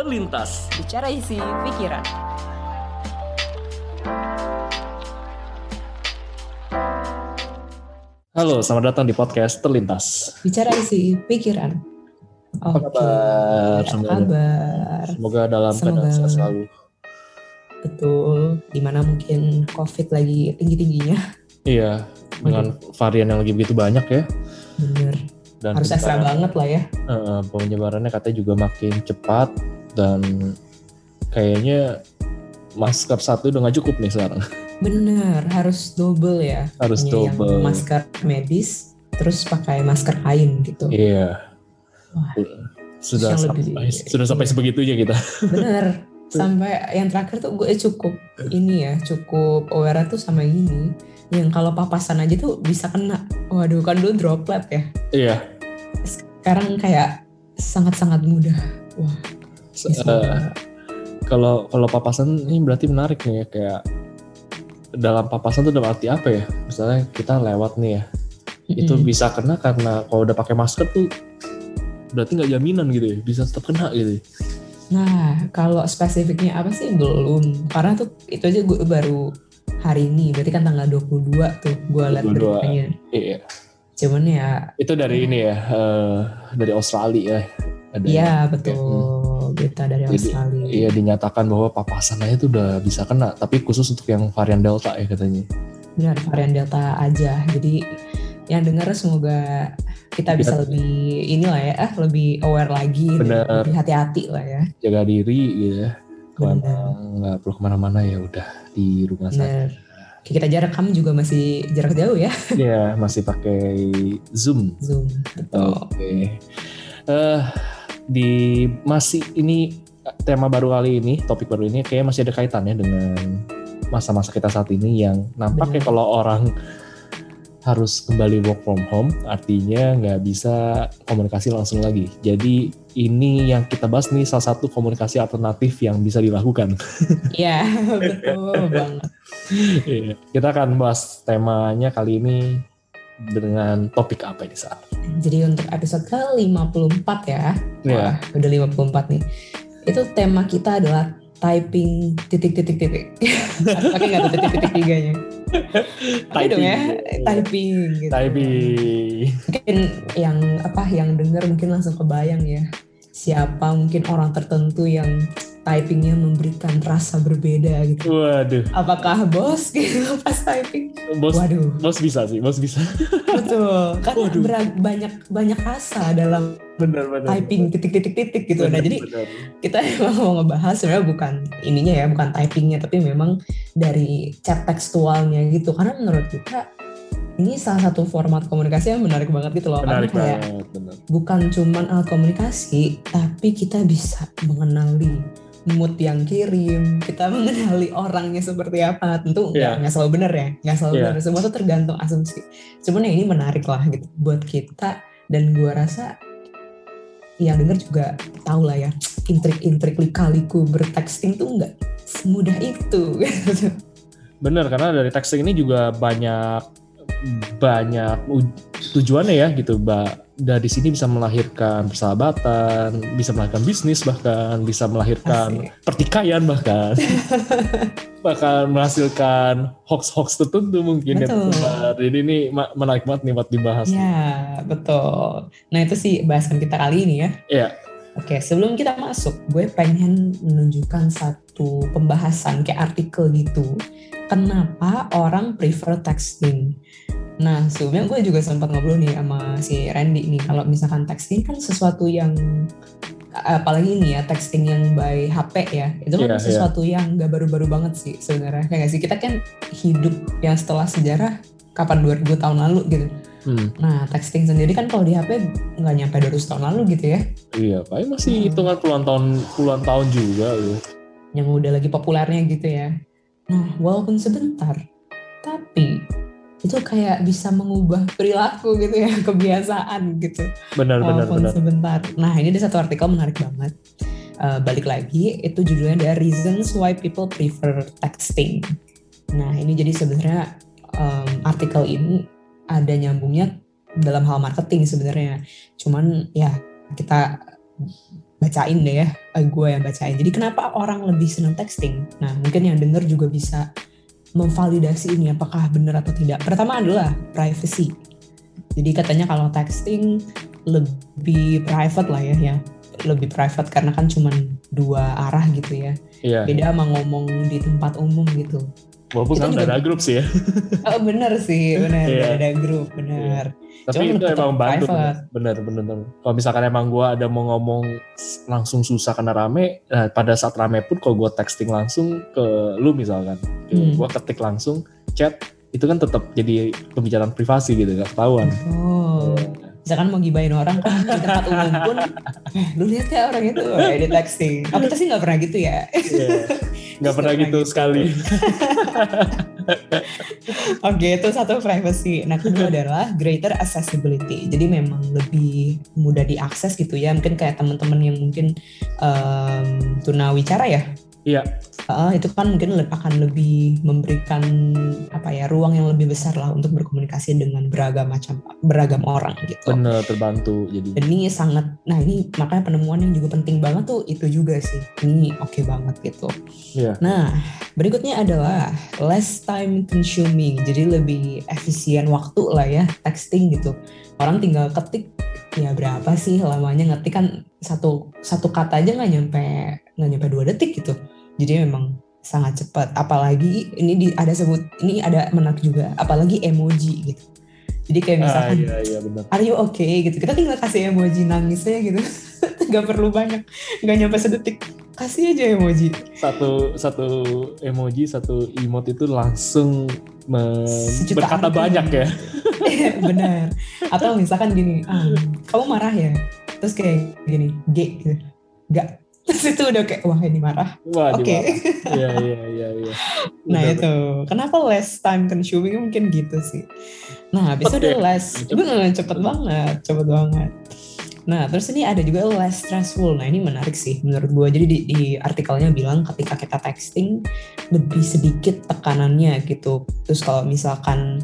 Terlintas. Bicara isi pikiran. Halo, selamat datang di podcast Terlintas. Bicara isi pikiran. Apa kabar? Apa kabar? Semoga dalam keadaan sehat selalu. Betul. Di mana mungkin COVID lagi tinggi-tingginya. Iya, dengan varian yang lagi begitu banyak ya. Bener. Dan Harus ekstra banget lah ya. eh, penyebarannya katanya juga makin cepat dan kayaknya masker satu udah nggak cukup nih sekarang. Bener. Harus double ya. Harus yang double. masker medis. Terus pakai masker kain gitu. Iya. Wah. Sudah yang sampai, lebih- sudah sampai iya. sebegitunya kita. Bener. Sampai yang terakhir tuh gue cukup ini ya. Cukup aware tuh sama yang ini. Yang kalau papasan aja tuh bisa kena. Waduh kan dulu droplet ya. Iya. sekarang kayak sangat-sangat mudah. Wah, Eh, kalau kalau papasan ini berarti menarik nih ya kayak dalam papasan tuh dalam arti apa ya? Misalnya kita lewat nih ya, itu Mm-mm. bisa kena karena kalau udah pakai masker tuh berarti nggak jaminan gitu ya, bisa tetap kena gitu. ya. Nah, kalau spesifiknya apa sih belum. Karena tuh itu aja gue baru hari ini, berarti kan tanggal 22 tuh gue liat 22. beritanya. Iya, Cuman ya, itu dari ini ya, eh, dari Australia ya. Ada iya betul berita dari Jadi, Australia. Iya dinyatakan bahwa papasan aja tuh udah bisa kena, tapi khusus untuk yang varian Delta ya katanya. Benar varian Delta aja. Jadi yang dengar semoga kita bisa Iya. lebih inilah ya, ah lebih aware lagi, dan Benar. lebih hati-hati lah ya. Jaga diri gitu ya. Emang nggak perlu ke mana-mana ya udah di rumah saja. Kayak kita jarak kamu juga masih jarak jauh ya, Iya, masih pakai Zoom. Zoom. Oke. Eh di masih ini tema baru kali ini, topik baru ini kayak masih ada kaitannya dengan masa-masa kita saat ini yang nampaknya kalau orang harus kembali work from home, artinya nggak bisa komunikasi langsung lagi. Jadi ini yang kita bahas nih salah satu komunikasi alternatif yang bisa dilakukan. Iya, betul banget. Iya. kita akan bahas temanya kali ini dengan topik apa ini saat? Jadi untuk episode ke-54 ya. Iya. Wah, udah 54 nih. Itu tema kita adalah typing titik-titik-titik. Pakai nggak tuh titik-titik tiganya? Pakai dong ya, typing gitu. Typing. Mungkin yang apa yang dengar mungkin langsung kebayang ya. Siapa mungkin orang tertentu yang typingnya memberikan rasa berbeda gitu. Waduh, Apakah bos gitu pas typing? bos, Waduh. bos bisa sih, bos bisa. Betul, kan Waduh. berag- banyak banyak rasa dalam Bener bener. typing titik-titik-titik gitu. Nah jadi kita emang mau ngebahas sebenarnya bukan ininya ya, bukan typingnya, tapi memang dari chat tekstualnya gitu. Karena menurut kita ini salah satu format komunikasi yang menarik banget gitu loh. menarik kayak banget, bener. bukan cuman alat komunikasi, tapi kita bisa mengenali mood yang kirim, kita mengenali orangnya seperti apa. Tentu nggak Iya. nggak selalu benar ya, nggak selalu Iya. benar. Semua tuh tergantung asumsi. Cuman yang ini menarik lah gitu buat kita dan gua rasa yang denger juga tahu lah ya intrik-intrik lika-liku bertexting tuh nggak semudah itu. Bener karena dari texting ini juga banyak banyak tujuannya ya gitu, mbak. Dari sini bisa melahirkan persahabatan, bisa melahirkan bisnis bahkan, bisa melahirkan Asik. pertikaian bahkan, bahkan menghasilkan hoax-hoax tertentu mungkin yang Betul. tersebar. Jadi ini menarik banget nih buat dibahas. ya betul. Nah itu sih bahasan kita kali ini ya. Iya. Oke, sebelum kita masuk, gue pengen menunjukkan satu pembahasan kayak artikel gitu. Kenapa orang prefer texting? Nah, sebelumnya gue juga sempat ngobrol nih sama si Randy nih. Kalau misalkan texting kan sesuatu yang apalagi ini ya texting yang by HP ya itu kan Iya, iya. sesuatu yang gak baru-baru banget sih sebenarnya kayak sih kita kan hidup yang setelah sejarah kapan 2000 tahun lalu gitu Hmm. nah texting sendiri kan kalau di HP nggak nyampe 200 tahun lalu gitu ya Iya, paling masih Hmm. hitungan puluhan tahun puluhan tahun juga loh. yang udah lagi populernya gitu ya. Nah, walaupun sebentar, tapi itu kayak bisa mengubah perilaku gitu ya, kebiasaan gitu. Benar benar walaupun benar. sebentar. Nah, ini ada satu artikel menarik banget. Eh, balik lagi, itu judulnya ada Reasons Why People Prefer Texting. Nah, ini jadi sebenarnya em, artikel ini ada nyambungnya dalam hal marketing sebenarnya. Cuman ya kita bacain deh ya, uh, gue yang bacain. Jadi kenapa orang lebih senang texting? Nah mungkin yang denger juga bisa memvalidasi ini apakah benar atau tidak. Pertama adalah privacy. Jadi katanya kalau texting lebih private lah ya, ya lebih private karena kan cuma dua arah gitu ya. Iya. Beda sama ngomong di tempat umum gitu. Walaupun Kita juga- ada grup sih ya. Oh bener sih, bener Iya. ada grup, bener. Tapi Cuman itu emang bantu. Bener, bener, bener. Kalau misalkan emang gue ada mau ngomong langsung susah karena rame, nah, pada saat rame pun kalau gue texting langsung ke lu misalkan, Hmm. gue ketik langsung chat, itu kan tetap jadi pembicaraan privasi gitu, gak ketahuan. Oh, misalkan mau gibain orang kan di tempat umum pun, eh, lu lihat ya orang itu, eh, di texting. Oh kita sih nggak pernah gitu ya. Iya. Gak pernah Nggak gitu pernah sekali. Oke, itu satu privacy. Nah, kedua adalah greater accessibility. Jadi memang lebih mudah diakses gitu ya. Mungkin kayak teman-teman yang mungkin um, tunawicara ya. Iya. Ah, itu kan mungkin akan lebih memberikan apa ya ruang yang lebih besar lah untuk berkomunikasi dengan beragam macam beragam orang gitu. Bener, terbantu jadi. Ini sangat, nah ini makanya penemuan yang juga penting banget tuh itu juga sih. Ini oke banget gitu. Iya. Nah, berikutnya adalah less time consuming. Jadi lebih efisien waktu lah ya texting gitu. Orang tinggal ketik ya berapa sih lamanya ngetik kan satu satu kata aja nggak nyampe nggak nyampe dua detik gitu. Jadi memang sangat cepat. Apalagi ini di, ada sebut ini ada menarik juga. Apalagi emoji gitu. Jadi kayak Ah, misalkan iya, iya bener. are you okay gitu kita tinggal kasih emoji nangis aja gitu nggak perlu banyak nggak nyampe sedetik kasih aja emoji Satu, satu emoji, satu emote itu langsung berkata arti. banyak ya. benar atau misalkan gini ah, kamu marah ya terus kayak gini g gitu nggak terus itu udah kayak wah ini marah Oke. dimarah. Iya, iya, iya, iya. nah itu kenapa less time consuming mungkin gitu sih nah habis itu ya? less Cepet. bener cepet banget cepet banget nah terus ini ada juga less stressful. Nah ini menarik sih menurut gue jadi di, di artikelnya bilang ketika kita texting lebih sedikit tekanannya gitu. Terus kalau misalkan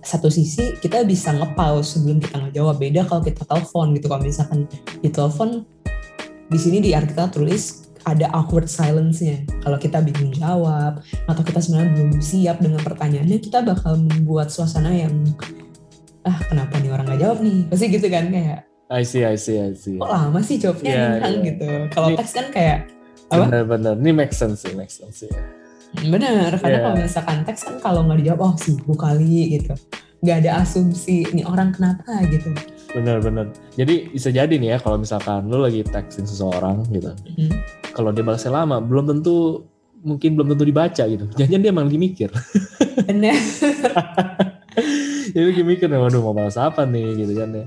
satu sisi kita bisa nge-pause sebelum kita ngejawab. Beda kalau kita telepon gitu. Kalau misalkan di telepon di sini di artikel tulis ada awkward silence-nya. Kalau kita bingung jawab atau kita sebenarnya belum siap dengan pertanyaannya kita bakal membuat suasana yang ah kenapa nih orang nggak jawab nih? Pasti gitu kan kayak I see, I see, I see. kok lama sih jawabnya Iya, nih kan iya. gitu kalau teks kan kayak apa Bener-bener, ini make sense sih, make sense sih. bener karena Iya. kalau misalkan teks kan kalau nggak dijawab oh sibuk kali gitu nggak ada asumsi ini orang kenapa gitu Bener-bener. Jadi bisa jadi nih ya kalau misalkan lu lagi texting seseorang gitu. Hmm. Kalau dia balasnya lama, belum tentu mungkin belum tentu dibaca gitu. Jangan-jangan dia emang lagi mikir. bener Jadi lagi mikir, waduh mau balas apa nih gitu kan ya.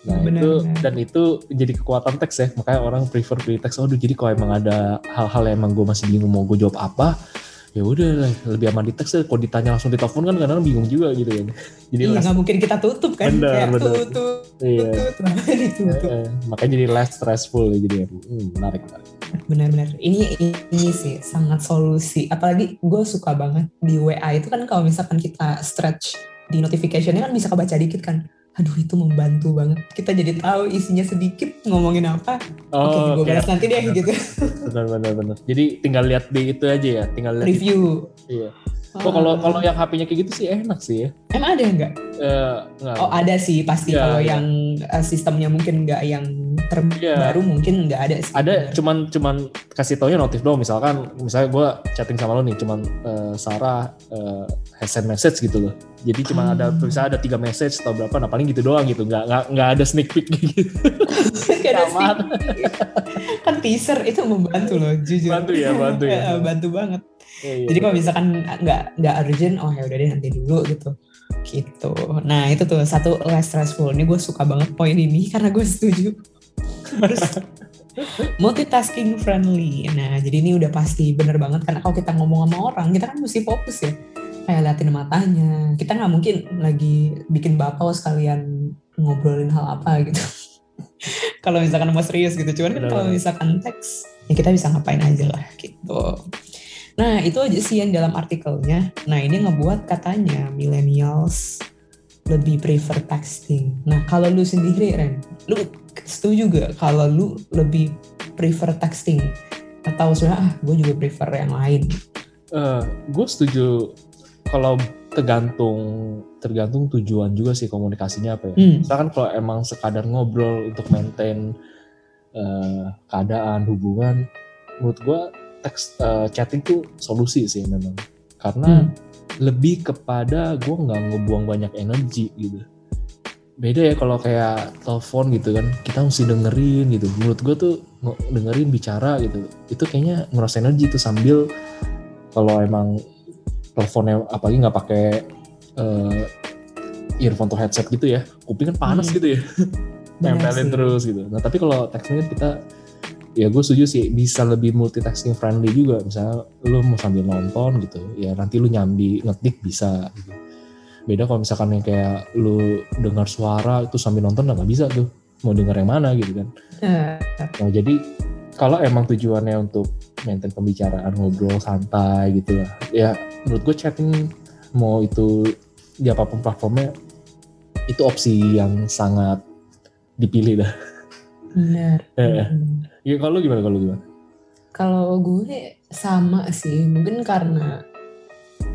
Nah Bener, itu bener. dan itu jadi kekuatan teks ya. Makanya orang prefer pilih teks. Waduh jadi kalau emang ada hal-hal yang emang gue masih bingung mau gue jawab apa, ya udah lebih aman di teks ya. Kalau ditanya langsung di telepon kan kadang bingung juga gitu kan. Jadi iya nggak mungkin kita tutup kan Bener, kayak bener. tutup iya. tutup ditutup Eh, makanya jadi less stressful ya jadi hmm, menarik menarik. benar-benar ini ini sih sangat solusi apalagi gue suka banget di WA itu kan kalau misalkan kita stretch di notificationnya kan bisa kebaca dikit kan aduh itu membantu banget kita jadi tahu isinya sedikit ngomongin apa oke gue oke. balas nanti deh gitu benar benar benar. Jadi tinggal lihat di itu aja ya, tinggal lihat review Iya. Oh, kalau kalau yang HP-nya kayak gitu sih enak sih ya. emang ada nggak Eh, nggak. oh ada sih pasti Iya, kalau iya. yang eh, sistemnya mungkin nggak yang terbaru mungkin nggak ada sih ada Bener. cuman cuman kasih taunya notif doang misalkan misalnya gue chatting sama lo nih cuman eh, Sarah eh, send message gitu loh jadi cuma Ah. ada misalnya ada tiga message atau berapa nah paling gitu doang gitu nggak nggak nggak ada sneak peek gitu Nggak ada Aman. sih. kan teaser itu membantu loh jujur Bantu ya, bantu ya. Eh, bantu banget Iya, iya. Jadi kalau misalkan nggak nggak urgent, oh ya udah deh nanti dulu gitu. Gitu. Nah itu tuh satu less stressful. Ini gue suka banget poin ini karena gue setuju. Terus multitasking friendly. Nah jadi ini udah pasti bener banget karena kalau kita ngomong sama orang kita kan mesti fokus ya. Kayak liatin matanya. Kita nggak mungkin lagi bikin bapau sekalian ngobrolin hal apa gitu. kalau misalkan mau serius gitu. Cuman kan kalau misalkan teks ya kita bisa ngapain aja lah gitu. Nah, itu aja sih yang dalam artikelnya. Nah, ini ngebuat katanya millennials lebih prefer texting. Nah kalau lu sendiri Ren, lu setuju gak kalau lu lebih prefer texting atau sebenarnya ah gue juga prefer yang lain? Uh, gue setuju kalau tergantung tergantung tujuan juga sih komunikasinya apa ya. Hmm. Misalkan kalau emang sekadar ngobrol untuk maintain uh, keadaan hubungan, menurut gue teks uh, chatting tuh solusi sih memang karena hmm lebih kepada gue nggak ngebuang banyak energi gitu. Beda ya kalau kayak telepon gitu kan kita mesti dengerin gitu. Menurut gue tuh dengerin bicara gitu itu kayaknya ngerasa energi tuh sambil kalau emang teleponnya apalagi nggak pakai uh, earphone atau headset gitu ya kuping kan panas hmm. gitu ya. Nempelin terus gitu. Nah tapi kalau texting kita ya gue setuju sih bisa lebih multitasking friendly juga. Misalnya lu mau sambil nonton gitu ya nanti lu nyambi ngetik bisa gitu. beda kalau misalkan yang kayak lu dengar suara itu sambil nonton nggak bisa tuh. Mau dengar yang mana gitu kan. Nah jadi kalau emang tujuannya untuk maintain pembicaraan ngobrol santai gitu lah. Ya menurut gue chatting mau itu di apa pun platformnya itu opsi yang sangat dipilih dah benar eh, Ya kalau gimana kalau gimana? Kalau gue sama sih, mungkin karena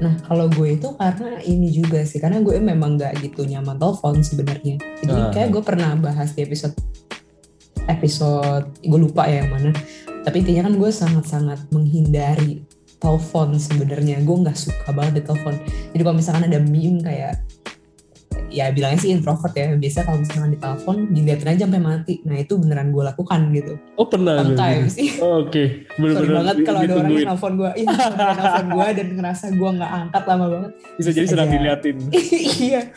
Nah kalau gue itu karena ini juga sih, karena gue memang gak gitu nyaman telepon sebenarnya. Jadi uh. kayak gue pernah bahas di episode episode gue lupa ya yang mana. Tapi intinya kan gue sangat-sangat menghindari telepon sebenarnya. Gue nggak suka banget di telepon. Jadi kalau misalkan ada meme kayak ya bilangnya sih introvert ya. Biasa kalau misalnya di telepon dilihatin aja sampai mati. Nah itu beneran gue lakukan gitu. Oh pernah sometimes. Sih oh, oke. Okay. sorry banget kalau ada orang yang telepon gue iya telepon gue dan ngerasa gue nggak angkat lama banget. Bisa jadi sedang diliatin. Iya.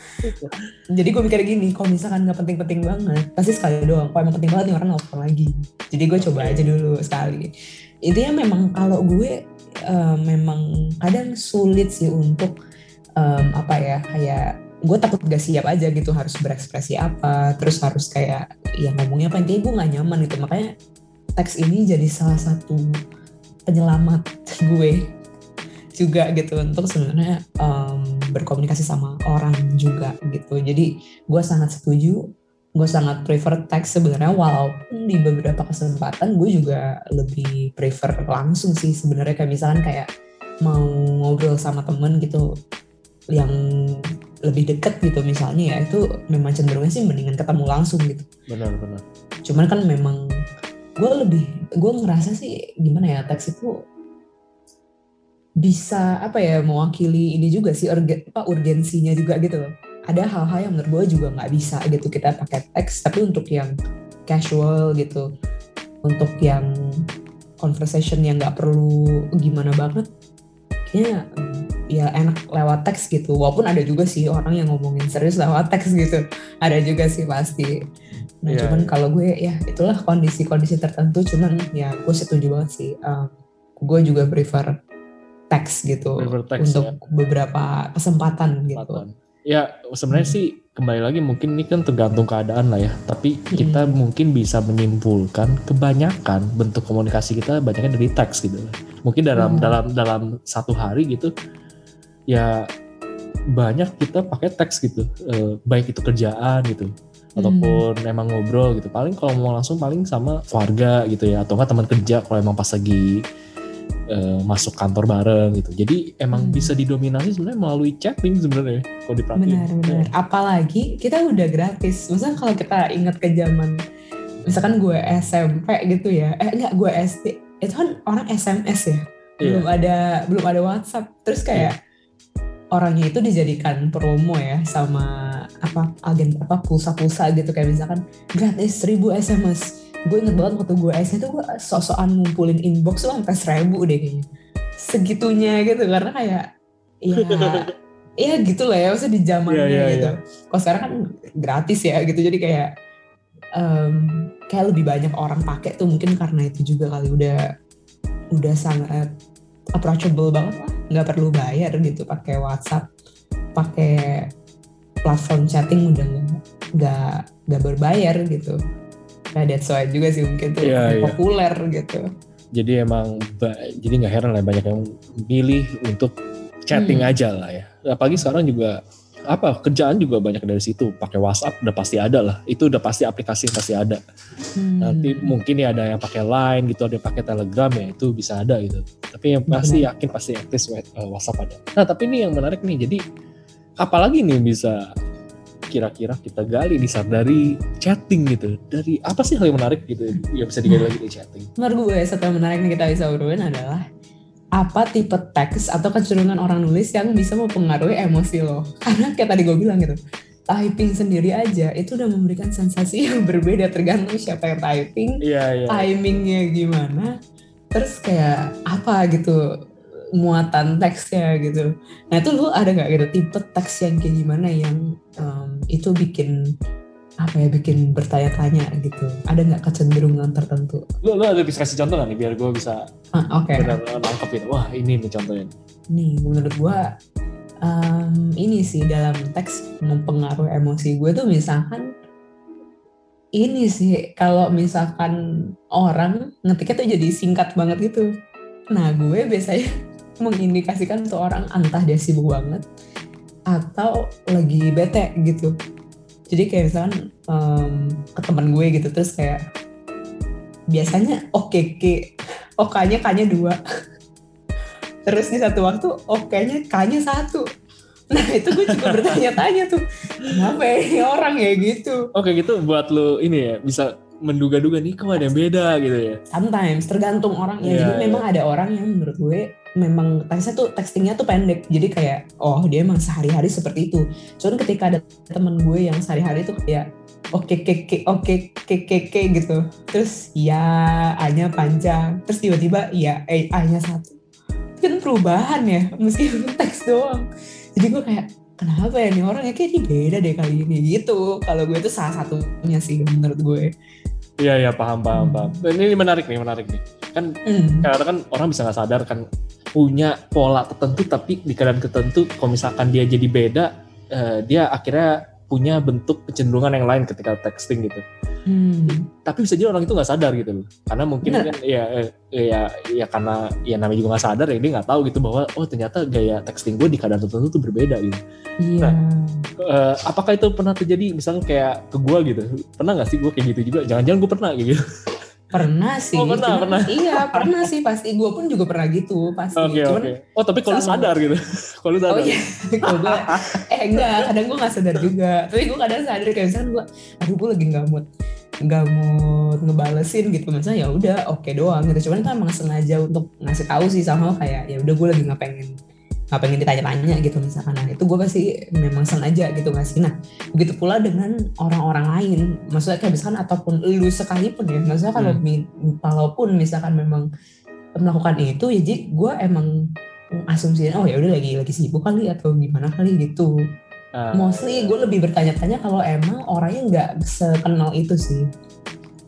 Jadi gue mikir gini kalau misalkan nggak penting-penting banget pasti sekali doang. Kalau emang penting banget nih orang telepon lagi. Jadi gue coba aja dulu sekali. Intinya memang kalau gue uh, memang kadang sulit sih untuk um, apa ya kayak gue takut gak siap aja gitu harus berekspresi apa terus harus kayak ya ngomongnya apa intinya gue gak nyaman gitu. Makanya teks ini jadi salah satu penyelamat gue juga gitu untuk sebenarnya um, berkomunikasi sama orang juga gitu. Jadi gue sangat setuju gue sangat prefer teks sebenarnya walaupun di beberapa kesempatan gue juga lebih prefer langsung sih sebenarnya. Kayak misalkan kayak mau ngobrol sama temen gitu yang lebih dekat gitu misalnya ya itu memang cenderungnya sih mendingan ketemu langsung gitu. Benar benar. Cuman kan memang gue lebih gue ngerasa sih gimana ya teks itu bisa apa ya mewakili ini juga sih urgen, apa urgensinya juga gitu loh. Ada hal-hal yang menurut gue juga nggak bisa gitu kita pakai teks tapi untuk yang casual gitu untuk yang conversation yang nggak perlu gimana banget kayaknya ya enak lewat teks gitu walaupun ada juga sih orang yang ngomongin serius lewat teks gitu ada juga sih pasti nah yeah, cuman yeah. kalau gue ya itulah kondisi-kondisi tertentu cuman ya gue setuju banget sih um, gue juga prefer teks gitu prefer text, untuk ya. beberapa kesempatan gitu ya sebenarnya hmm. sih kembali lagi mungkin ini kan tergantung keadaan lah ya tapi hmm. kita mungkin bisa menyimpulkan kebanyakan bentuk komunikasi kita banyaknya dari teks gitu mungkin dalam hmm. dalam dalam satu hari gitu ya banyak kita pakai teks gitu e, baik itu kerjaan gitu ataupun hmm. emang ngobrol gitu. Paling kalau mau langsung paling sama keluarga gitu ya atau enggak teman kerja kalau emang pas lagi e, masuk kantor bareng gitu. Jadi emang hmm. bisa didominasi sebenarnya melalui chatting sebenarnya kalau diperhatiin. Benar-benar ya. apalagi kita udah gratis. Misalnya kalau kita ingat ke zaman misalkan gue SMP gitu ya. Eh enggak gue SD itu kan orang SMS ya? Iya. belum ada belum ada WhatsApp. Terus kayak yeah orangnya itu dijadikan promo ya sama apa agen apa pulsa-pulsa gitu. Kayak misalkan gratis 1000 SMS gue inget banget waktu gue SD tuh gue sok-sokan ngumpulin inbox tuh sampai seribu deh kayaknya. Segitunya gitu karena kayak ya ya gitu lah ya maksudnya di zamannya yeah, yeah, gitu. yeah. kalau sekarang kan gratis ya gitu jadi kayak um, kayak lebih banyak orang pakai tuh mungkin karena itu juga kali. Udah udah sangat approachable banget lah nggak perlu bayar gitu pakai WhatsApp pakai platform chatting udah nggak nggak berbayar gitu nah that's why juga sih mungkin tuh yeah, yeah. populer gitu jadi emang jadi nggak heran lah banyak yang pilih untuk chatting hmm. aja lah ya apalagi sekarang juga apa kerjaan juga banyak dari situ. Pakai WhatsApp udah pasti ada lah. Itu udah pasti aplikasi yang pasti ada. Hmm. nanti mungkin ya ada yang pakai Line gitu ada yang pakai Telegram ya itu bisa ada gitu. Tapi yang pasti yakin pasti least uh, WhatsApp ada. Nah tapi ini yang menarik nih jadi apalagi nih bisa kira-kira kita gali di saat dari chatting gitu. Dari apa sih hal yang menarik gitu yang bisa digali lagi dari chatting? Menurut gue satu yang menarik yang kita bisa obrolin adalah apa tipe teks atau kecenderungan orang nulis yang bisa mempengaruhi emosi lo? Karena kayak tadi gue bilang gitu typing sendiri aja itu udah memberikan sensasi yang berbeda tergantung siapa yang typing iya iya. timingnya gimana terus kayak apa gitu muatan teksnya gitu. Nah itu lu ada nggak gitu tipe teks yang kayak gimana yang em, itu bikin apa ya bikin bertanya-tanya gitu. Ada nggak kecenderungan tertentu? Lu, lu ada bisa kasih contoh gak nih biar gue bisa ah, oke. benar-benar nangkep gitu wah ini nih contohnya. Nih menurut gua em, ini sih dalam teks mempengaruhi emosi gue tuh misalkan ini sih kalau misalkan orang ngetiknya tuh jadi singkat banget gitu. Nah gue biasanya mengindikasikan tuh orang entah dia sibuk banget atau lagi bete gitu jadi kayak misalkan em, ke teman gue gitu terus kayak biasanya oke ke okanya kanya dua. Terus di satu waktu oke-nya kanya satu. Nah itu gue juga bertanya-tanya tuh kenapa ya ini orang ya? Gitu. Oke gitu buat lu ini ya bisa menduga-duga nih kok ada yang beda gitu ya? Sometimes tergantung orang ya Iya, jadi iya. memang ada orang yang menurut gue memang teksnya tuh textingnya tuh pendek. Jadi kayak oh dia emang sehari-hari seperti itu. Cuman ketika ada temen gue yang sehari-hari tuh kayak oke ke ke oke ke ke ke gitu. Terus ya a nya panjang. Terus tiba-tiba ya eh a nya satu. Itu kan perubahan ya meskipun teks doang. Jadi gue kayak kenapa ya nih orang ya? Kayak ini beda deh kali ini. Gitu. Kalau gue tuh salah satunya sih menurut gue. Iya iya paham paham Hmm. paham. Ini, ini menarik nih menarik nih kan Hmm. kadang kan orang bisa nggak sadar kan punya pola tertentu tapi di keadaan tertentu kalau misalkan dia jadi beda eh, dia akhirnya punya bentuk kecenderungan yang lain ketika texting gitu Hmm. tapi bisa jadi orang itu nggak sadar gitu loh karena mungkin Bener. kan ya eh, ya ya karena ya namanya juga nggak sadar ya dia nggak tahu gitu bahwa oh ternyata gaya texting gue di keadaan tertentu tuh berbeda gitu Iya. Eh, apakah itu pernah terjadi misalnya kayak ke gue gitu pernah nggak sih gue kayak gitu juga jangan-jangan gue pernah gitu Pernah sih. Oh, pernah, Cuman- pernah. Iya, pernah sih pasti. Gue pun juga pernah gitu, pasti. oke Cuman, oh tapi kalau sadar gitu kalau lu sadar Oh iya, kalau gue, eh enggak, kadang gue gak sadar juga. Tapi gue kadang sadar kayak misalnya gue, aduh gue lagi nggak mood, nggak mood ngebalesin gitu. Misalnya ya udah oke doang gitu. Cuman itu emang sengaja untuk ngasih tahu sih sama kayak ya udah gue lagi nggak pengen nggak pengen ditanya-tanya gitu misalkan. Nah itu gue pasti memang sengaja gitu ngasih nah begitu pula dengan orang-orang lain. Maksudnya kayak misalkan ataupun lu sekalipun ya maksudnya kalau Hmm. walaupun misalkan memang melakukan itu ya jadi gue emang asumsiin oh ya udah lagi lagi sibuk kali atau gimana kali gitu. Ah, mostly gue lebih bertanya-tanya kalau emang orangnya nggak sekenal itu sih.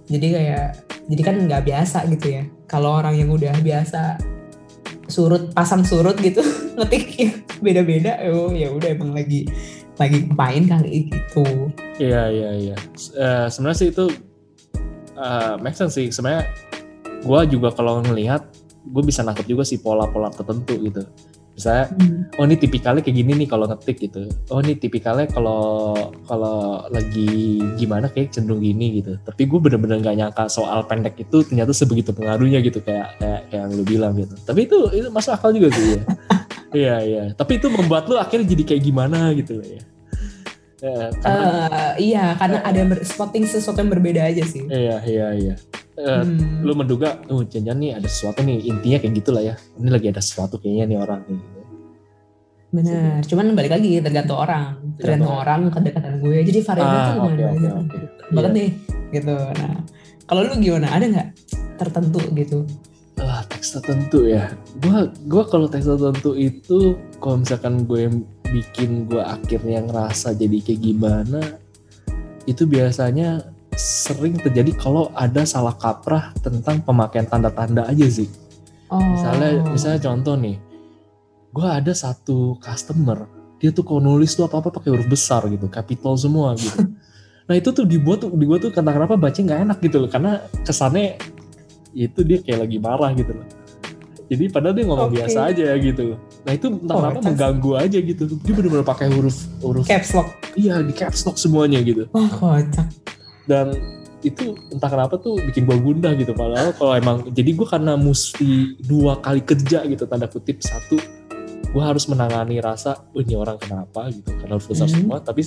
Jadi kayak jadi kan nggak biasa gitu ya. Kalau orang yang udah biasa surut pasang surut gitu ngetik beda-beda oh ya udah emang lagi lagi ngapain kali gitu Iya iya iya. Eh, sebenarnya sih itu eh make sense sih. Sebenarnya gue juga kalau ngelihat gue bisa nangkep juga sih pola-pola tertentu gitu. Misalnya, oh ini tipikalnya kayak gini nih kalau ngetik gitu. Oh ini tipikalnya kalau kalau lagi gimana kayak cenderung gini gitu. Tapi gue bener-bener nggak nyangka soal pendek itu ternyata sebegitu pengaruhnya gitu kayak kayak kayak yang lu bilang gitu. Tapi itu itu masuk akal juga sih ya. Iya iya. Tapi itu membuat lu akhirnya jadi kayak gimana gitu loh ya. Ya, karena Eh, iya karena ada yang ber- spotting sesuatu yang berbeda aja sih Iya iya iya. Eh, Hmm. Lu menduga, oh jangan nih ada sesuatu nih intinya kayak gitulah ya. Ini lagi ada sesuatu kayaknya nih orang kayak gitu. Benar, cuman balik lagi tergantung orang, tergantung orang kedekatan gue. Jadi variabel Ah, tuh oke, oke, banyak. oke. Banget Iya. nih, gitu. Nah, kalau lu gimana? Ada nggak tertentu gitu? Ah, teks tertentu ya. Gua gua kalau teks tertentu itu kalau misalkan gue bikin gue akhirnya ngerasa jadi kayak gimana itu biasanya sering terjadi kalau ada salah kaprah tentang pemakaian tanda-tanda aja sih. Oh. Misalnya misalnya contoh nih. Gue ada satu customer, dia tuh kalau nulis tuh apa-apa pakai huruf besar gitu, capital semua gitu. nah itu tuh dibuat tuh dibuat tuh kata kenapa baca nggak enak gitu loh karena kesannya itu dia kayak lagi marah gitu loh jadi padahal dia ngomong Oke. biasa aja gitu nah itu entah Oh, kenapa mengganggu aja gitu dia bener-bener pakai huruf huruf caps lock iya di caps lock semuanya gitu wah kocak dan itu entah kenapa tuh bikin gue gundah gitu padahal kalau emang jadi gue karena mesti dua kali kerja gitu tanda kutip. Satu gue harus menangani rasa oh, ini orang kenapa? gitu karena harus besar Mhm. semua. Tapi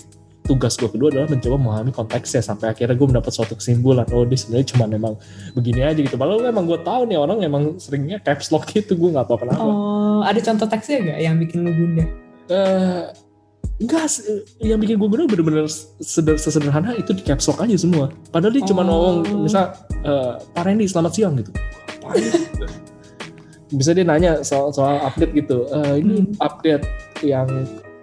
tugas gue kedua adalah mencoba memahami konteksnya sampai akhirnya gue mendapat suatu kesimpulan oh dia sebenarnya cuma memang begini aja gitu. Padahal emang gue tahu nih orang emang seringnya caps lock gitu gue nggak tahu kenapa. Oh ada contoh teksnya gak yang bikin lu gundah? Eh enggak yang bikin gue bener bener seder- sesederhana itu di caps lock aja semua. Padahal dia cuma Oh. ngomong misal eh, Pak Randy selamat siang gitu. Bisa dia nanya soal soal update gitu "Eh, ini Hmm. update yang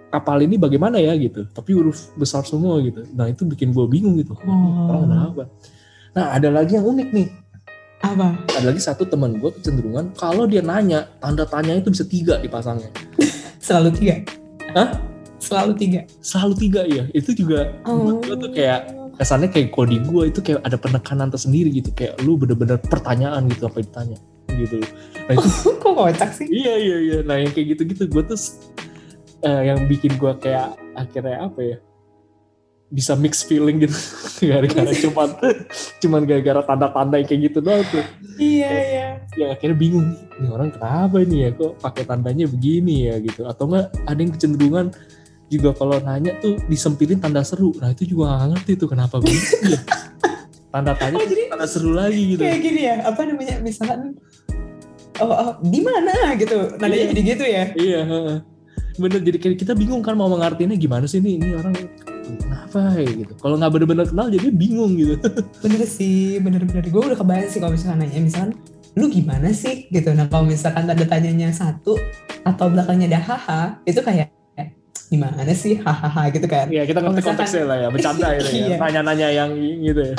kapal ini bagaimana ya? Gitu. Tapi huruf besar semua gitu. Nah itu bikin gue bingung gitu. Orang oh. Kenapa? Nah ada lagi yang unik nih. Apa? Ada lagi satu teman gue kecenderungan kalau dia nanya tanda tanya itu bisa tiga dipasangnya. Selalu tiga? Hah? Selalu tiga. Selalu tiga ya itu juga oh gue tuh kayak kesannya kayak kode gue itu kayak ada penekanan tersendiri gitu. Kayak lu bener-bener pertanyaan gitu apa yang ditanya gitu. Nah itu kok kocak sih? Iya iya iya. Nah yang kayak gitu-gitu gue tuh eh, yang bikin gue kayak akhirnya apa ya bisa mix feeling gitu. Gara-gara cuman cuman gara-gara tanda-tanda kayak gitu doang tuh. Iya iya. yang akhirnya bingung ini orang kenapa ini ya? Kok pakai tandanya begini ya? Gitu. Atau enggak ada yang kecenderungan juga kalau nanya tuh disempilin tanda seru. Nah itu juga gak ngerti tuh kenapa begitu ya. Tanda tanya Oh, jadi tanda seru lagi gitu. kayak gini ya apa namanya misalkan oh, oh di mana? gitu. Nadanya Iya. jadi gitu ya. Iya bener jadi kayak kita bingung kan mau mengartinya gimana sih nih ini orang kenapa ya gitu. Kalau nggak bener-bener kenal jadi bingung gitu. Bener sih bener-bener. Gue udah kebayang sih kalau misalkan nanya misalkan lu gimana sih? gitu. Nah kalau misalkan tanda tanyanya satu atau belakangnya ada haha itu kayak gimana sih? Hahaha gitu kan. Ya kita ngerti konteksnya lah ya bercanda gitu ya Iya. nanya-nanya yang gitu ya.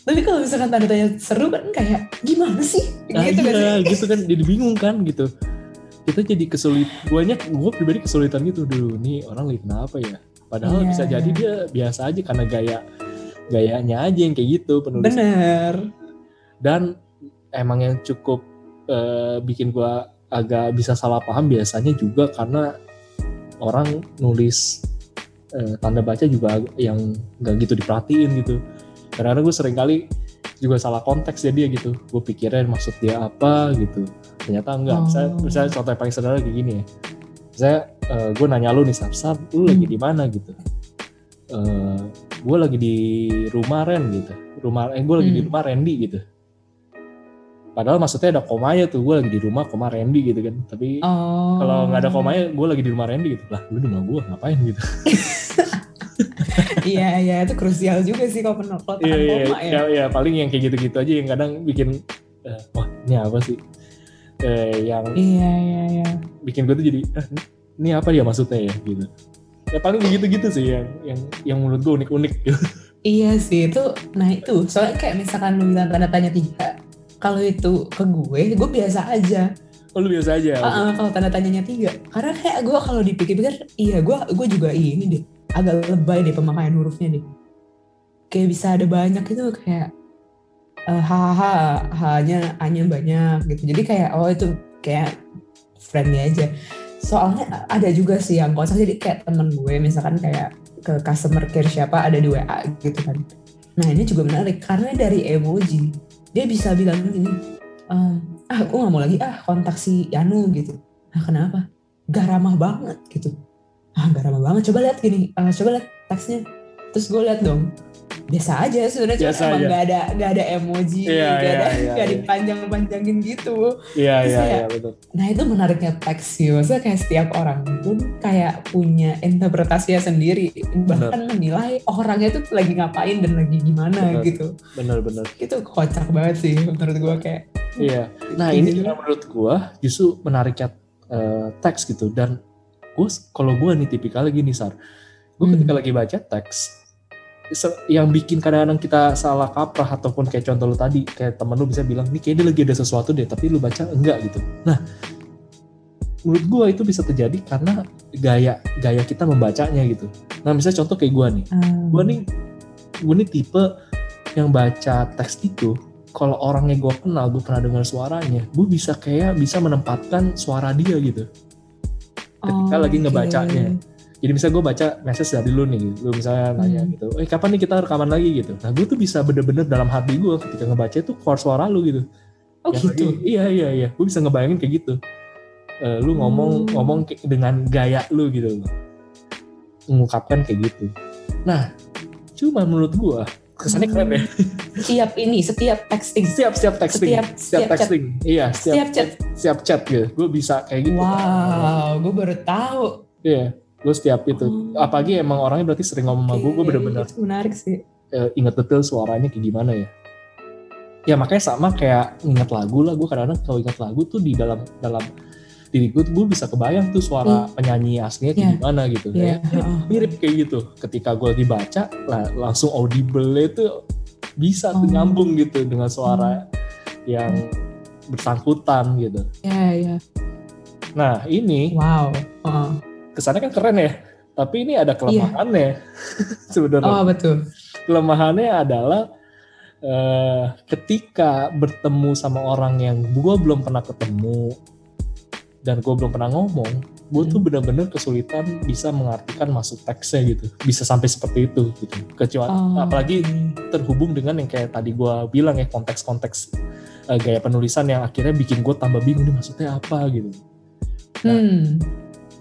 Tapi kalau misalkan tanda tanya seru kan kayak gimana sih? Nah, gitu kan. iya, sih gitu kan jadi bingung kan gitu. Kita jadi kesulit guanya gue pribadi kesulitan gitu dulu nih orang lagi kenapa ya? Padahal Iya, bisa iya. jadi dia biasa aja karena gaya gayanya aja yang kayak gitu penulis. Bener. Dan emang yang cukup eh, bikin gua agak bisa salah paham biasanya juga karena orang nulis eh, tanda baca juga yang nggak gitu diperhatiin gitu. Karena gue sering kali juga salah konteks jadi ya gitu. Gue pikirnya maksud dia apa gitu. Ternyata enggak Oh. misalnya, misalnya contoh yang paling sederhana kayak gini ya. Saya gue nanya lu nih Sar, Sar lu lagi Hmm. di mana? gitu. Eh gue lagi di rumah Ren gitu. Rumah eh gue lagi di Hmm. rumah Randy gitu padahal maksudnya ada komanya tuh gue lagi di rumah koma Randy gitu kan. Tapi oh. kalau nggak ada komanya gue lagi di rumah Randy gitu. Lah lu di rumah gue ngapain gitu? Iya iya itu krusial juga sih kalau penol kalau iya iya koma ya ya, ya, paling yang kayak gitu-gitu aja yang kadang bikin eh, wah ini apa sih? Eh, yang iya iya iya. bikin gue tuh jadi "Ah, ini- apa ya maksudnya ya? gitu. Ya paling begitu-gitu sih yang yang yang menurut gue unik-unik gitu. Iya sih itu, nah itu soalnya kayak misalkan lu bilang tanda tanya tiga, kalau itu ke gue, gue biasa aja. oh, lu biasa aja Ah, ah, kalau tanda tanyanya tiga, karena kayak gue kalau dipikir-pikir, iya gue gue juga ini deh, agak lebay deh pemakaian hurufnya deh. Kayak bisa ada banyak itu kayak eh, hahaha, hanya hanya banyak gitu. Jadi kayak oh itu kayak friendly aja. Soalnya ada juga sih yang kocak jadi kayak temen gue misalkan kayak ke customer care siapa ada di WA gitu kan. Nah ini juga menarik karena dari emoji dia bisa bilang gini, "Eh, ah aku nggak mau lagi ah kontak si Yanu gitu. Nah kenapa? Gak ramah banget gitu. Ah gak ramah banget. Coba lihat gini, eh, coba lihat teksnya. Terus gue lihat dong, biasa aja sebenarnya cuma Biasa aja. nggak ada nggak ada emoji, Iya, nggak iya, ada iya, nggak iya. dipanjang-panjangin gitu. iya iya kayak- iya betul Nah itu menariknya teks sih, maksudnya kayak setiap orang pun kayak punya interpretasinya sendiri, bahkan menilai orangnya tuh lagi ngapain dan lagi gimana Benar. gitu. bener-bener Itu kocak banget sih menurut gue kayak. Iya. Nah Kayak ini gitu. yang menurut gua justru menariknya eh, teks gitu dan gue kalau gua nih tipikalnya gini sar, gue Hmm. ketika lagi baca teks yang bikin kadang-kadang kita salah kaprah ataupun kayak contoh lu tadi kayak temen lu bisa bilang nih kayak dia lagi ada sesuatu deh tapi lu baca enggak gitu. Nah menurut gua itu bisa terjadi karena gaya gaya kita membacanya gitu. Nah misalnya contoh kayak gua nih, Um, gue nih gue nih tipe yang baca teks itu kalau orangnya gue kenal gue pernah dengar suaranya gue bisa kayak bisa menempatkan suara dia gitu ketika Oh, lagi ngebacanya. Jadi misalnya gue baca message dari lu nih lu misalnya nanya Hmm. gitu eh kapan nih kita rekaman lagi? gitu. Nah gue tuh bisa bener-bener dalam hati gue ketika ngebaca itu keluar suara lu gitu. Oh Yang gitu. lagi- iya iya iya. Gue bisa ngebayangin kayak gitu. Eh, lu ngomong Hmm. ngomong dengan gaya lu gitu loh. Mengungkapkan kayak gitu. Nah cuma menurut gue kesannya keren ya. Setiap ini, setiap texting. siap siap texting. Setiap- setiap chat. texting. Iya siap Setiap chat. siap chat gitu. Gue bisa kayak gitu. Wow, gue baru tahu. iya gue setiap itu Oh. apalagi emang orangnya berarti sering ngomong sama gue gue bener-bener menarik sih. eh, inget detail suaranya kayak gimana ya ya makanya sama kayak inget lagu lah gue kadang-kadang kalau inget lagu tuh di dalam dalam diri gue tuh gue bisa kebayang tuh suara penyanyi aslinya kayak Iya. gimana gitu kayak heeh. mirip kayak gitu ketika gue lagi baca lah, langsung audible itu bisa tuh Oh. nyambung gitu dengan suara yang bersangkutan gitu Iya, iya. nah ini Wow. Heeh. Kesannya kan keren ya tapi ini ada kelemahannya sebenarnya Oh, betul. kelemahannya adalah eh, ketika bertemu sama orang yang gue belum pernah ketemu dan gue belum pernah ngomong, gue tuh Hmm. bener-bener kesulitan bisa mengartikan masuk teksnya gitu, bisa sampai seperti itu gitu. Kecuali Oh, apalagi terhubung dengan yang kayak tadi gue bilang ya konteks-konteks eh, gaya penulisan yang akhirnya bikin gue tambah bingung ini maksudnya apa gitu. Hmm.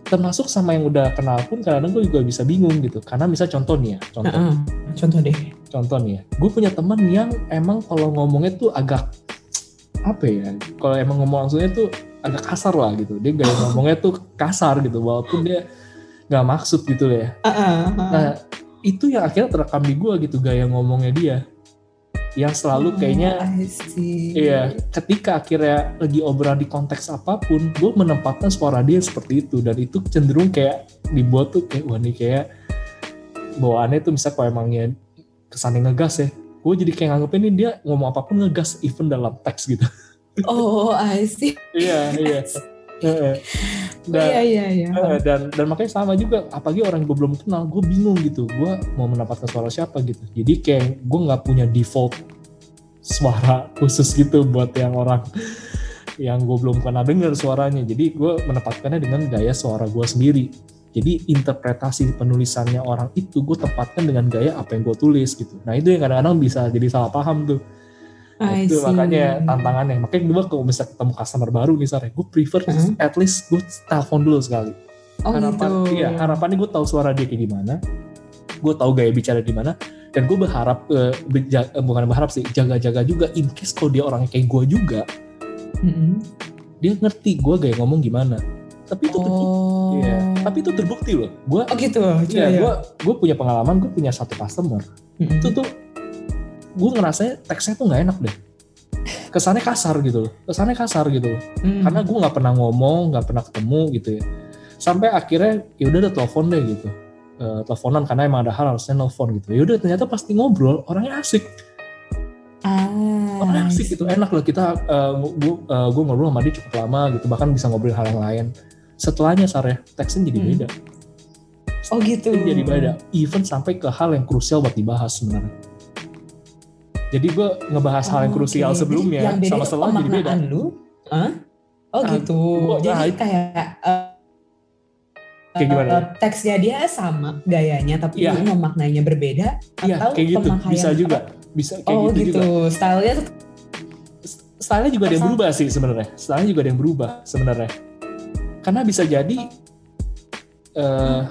Termasuk sama yang udah kenal pun kadang-kadang gue juga bisa bingung gitu. Karena misal contoh nih ya, contoh Heeh. Contoh deh. contoh nih ya, gue punya teman yang emang kalau ngomongnya tuh agak apa ya, kalau emang ngomong langsungnya tuh agak kasar lah gitu. Dia gaya ngomongnya tuh kasar gitu, walaupun dia nggak maksud gitu ya. Heeh. Nah itu yang akhirnya terekam di gue gitu gaya ngomongnya dia, yang selalu kayaknya Oh, I see. Iya, ketika akhirnya lagi obrolan di konteks apa pun, gue menempatkan suara dia seperti itu dan itu cenderung kayak dibuat tuh kayak wah nih kayak bawaannya tuh bisa kalau emangnya kesannya ngegas ya, gue jadi kayak nganggepnya nih dia ngomong apa pun ngegas even dalam teks gitu. Oh, I see. iya iya. Heeh. Dan, Iya, iya, iya. dan dan makanya sama juga, apalagi orang gue belum kenal, gue bingung gitu, gue mau mendapatkan suara siapa gitu. Jadi kayak gue nggak punya default suara khusus gitu buat yang orang yang gue belum pernah dengar suaranya. Jadi gue menempatkannya dengan gaya suara gue sendiri. Jadi interpretasi penulisannya orang itu gue tempatkan dengan gaya apa yang gue tulis gitu. Nah itu yang kadang-kadang bisa jadi salah paham tuh. Nah, I itu see. makanya tantangannya. Makanya gue kalau misalnya ketemu customer baru Sarah, gue prefer Hmm. at least gue telepon dulu sekali. Oh, harapan, gitu. iya harapannya gue tahu suara dia kayak gimana, gue tahu gaya bicara gimana, dan gue berharap eh, beja- eh, bukan berharap sih jaga-jaga juga in case kalau dia orangnya kayak gue juga, Mm-mm. dia ngerti gue gaya ngomong gimana. Tapi itu terbukti, Oh. iya. tapi itu terbukti loh. Gue Oh gitu. Iya, gue gue punya pengalaman, gue punya satu customer. Mm-mm. Itu tuh gue ngerasanya teksnya tuh nggak enak deh. Kesannya kasar gitu loh. Kesannya kasar gitu loh. Mm. Karena gue nggak pernah ngomong, nggak pernah ketemu gitu ya. Sampai akhirnya ya udah ada telepon deh gitu. Eh, teleponan karena emang ada hal harusnya nelfon gitu. Ya udah ternyata pasti ngobrol orangnya asik. Ah, Orangnya I asik gitu, enak loh kita gue gue ngobrol sama dia cukup lama gitu. Bahkan bisa ngobrolin hal yang lain. Setelahnya Sarah, teksnya jadi Hmm. beda. Oh gitu. Jadi beda. Even sampai ke hal yang krusial buat dibahas sebenarnya. Jadi gue ngebahas hal yang Oke. krusial Jadi sebelumnya yang beda sama setelah jadi beda. lu. Hah? Oh Ah, gitu. gua- Jadi nah, kayak eh, Kayak gimana? eh, teksnya dia sama gayanya tapi lu memaknainya berbeda Iya, atau kayak gitu. pemakaian Bisa juga. Bisa kayak oh gitu, gitu, juga. stylenya Stylenya juga ada yang berubah sih sebenarnya. Stylenya juga ada yang berubah sebenarnya. Karena bisa jadi eh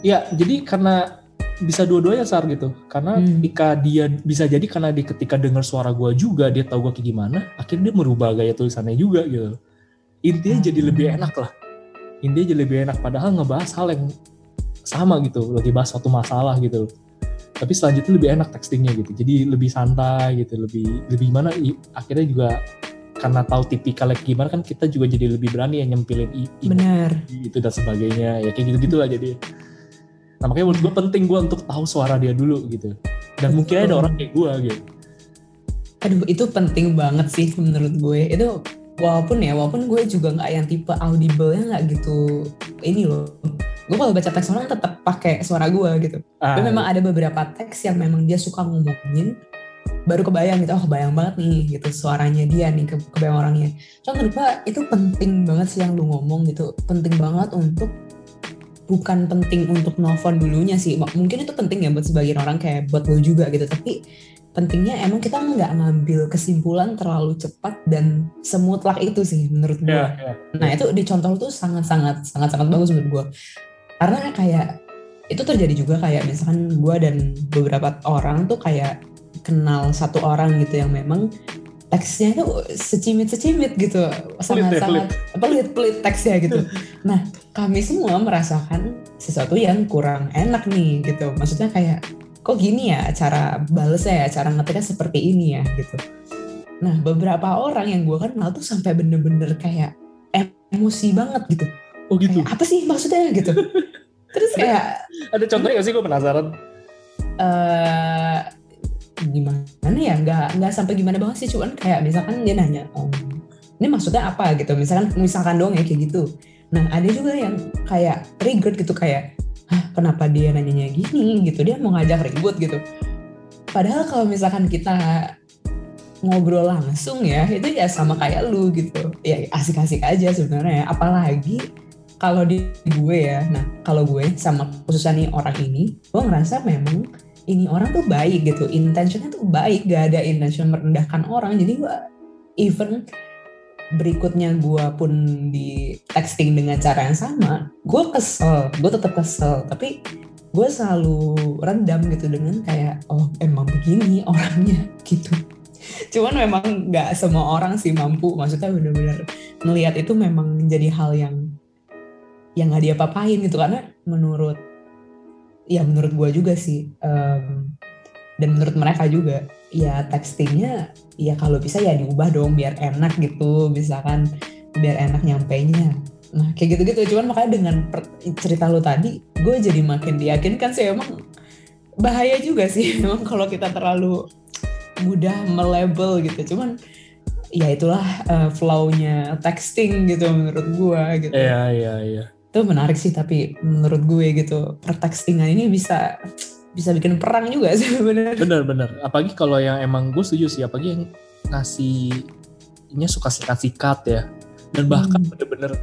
Ya, jadi karena bisa dua-duanya sar gitu. Karena Hmm. ketika dia bisa jadi karena dia ketika dengar suara gua juga dia tahu gua kayak gimana, akhirnya dia merubah gaya tulisannya juga gitu. Intinya jadi lebih Hmm. enak lah. Intinya jadi lebih enak padahal ngebahas hal yang sama gitu, lagi bahas suatu masalah gitu. Tapi selanjutnya lebih enak textingnya gitu. Jadi lebih santai gitu, lebih lebih gimana akhirnya juga karena tahu tipikalnya gimana kan kita juga jadi lebih berani ya nyempilin i, i- benar. itu dan sebagainya ya kayak gitu gitulah jadi nah makanya menurut gue penting gue untuk tahu suara dia dulu gitu. Dan mungkin ada orang kayak gue gitu. Aduh itu penting banget sih menurut gue. Itu walaupun ya walaupun gue juga nggak yang tipe audible-nya nggak gitu ini loh. Gue kalau baca teks orang tetap pakai suara gue gitu. Ah, tapi memang ada beberapa teks yang memang dia suka ngomongin baru kebayang gitu oh kebayang banget nih gitu suaranya dia nih ke kebayang orangnya. So menurut gue itu penting banget sih yang lu ngomong gitu. Penting banget untuk bukan penting untuk nelfon dulunya sih mungkin itu penting ya buat sebagian orang kayak buat lu juga gitu tapi pentingnya emang kita nggak ngambil kesimpulan terlalu cepat dan semutlak itu sih menurut gue ya, ya. Nah itu di contoh tuh sangat-sangat sangat-sangat bagus menurut gue. Karena kayak itu terjadi juga kayak misalkan gue dan beberapa orang tuh kayak kenal satu orang gitu yang memang teksnya itu secimit-secimit gitu, sangat-sangat pelit-pelit teksnya gitu. Nah kami semua merasakan sesuatu yang kurang enak nih gitu. Maksudnya kayak kok gini ya cara balesnya ya, cara ngetiknya seperti ini ya gitu. Nah beberapa orang yang gue kenal tuh sampai bener-bener kayak emosi banget gitu. Oh gitu. Kayak, apa sih maksudnya gitu. Terus kayak Ada contohnya gak sih gue penasaran? eh gimana ya nggak nggak sampai gimana banget sih cuman kayak misalkan dia nanya "Em, ini maksudnya apa? gitu. Misalkan misalkan dong ya kayak gitu. Nah ada juga yang kayak triggered gitu kayak Hah, kenapa dia nanyanya gini? gitu. Dia mau ngajak ribut gitu. Padahal kalau misalkan kita ngobrol langsung ya itu ya sama kayak lu gitu. Ya asik-asik aja sebenarnya. Apalagi kalau di gue ya. Nah kalau gue sama khususnya nih orang ini gue ngerasa memang ini orang tuh baik gitu. Intentionnya tuh baik gak ada intention merendahkan orang. Jadi gue even berikutnya gue pun di texting dengan cara yang sama gue kesel gue tetap kesel. Tapi gue selalu rendam gitu dengan kayak oh emang begini orangnya gitu. Cuman memang nggak semua orang sih mampu. Maksudnya bener-bener melihat itu memang menjadi hal yang yang nggak diapa-apain gitu. Karena menurut ya menurut gue juga sih em, dan menurut mereka juga ya textingnya ya kalau bisa ya diubah dong biar enak gitu misalkan biar enak nyampainya nah kayak gitu-gitu. Cuman makanya dengan cerita lo tadi gue jadi makin diyakinkan sih emang bahaya juga sih. Emang kalau kita terlalu mudah melabel gitu. Cuman ya itulah eh, flow-nya texting gitu menurut gue gitu. Iya, iya, iya. Itu menarik sih tapi menurut gue gitu pertextingan ini bisa bisa bikin perang juga sebenarnya Bener, bener. Apalagi kalau yang emang gue setuju sih, apalagi yang ngasihnya suka sikat-sikat ya. Dan bahkan Hmm. bener-bener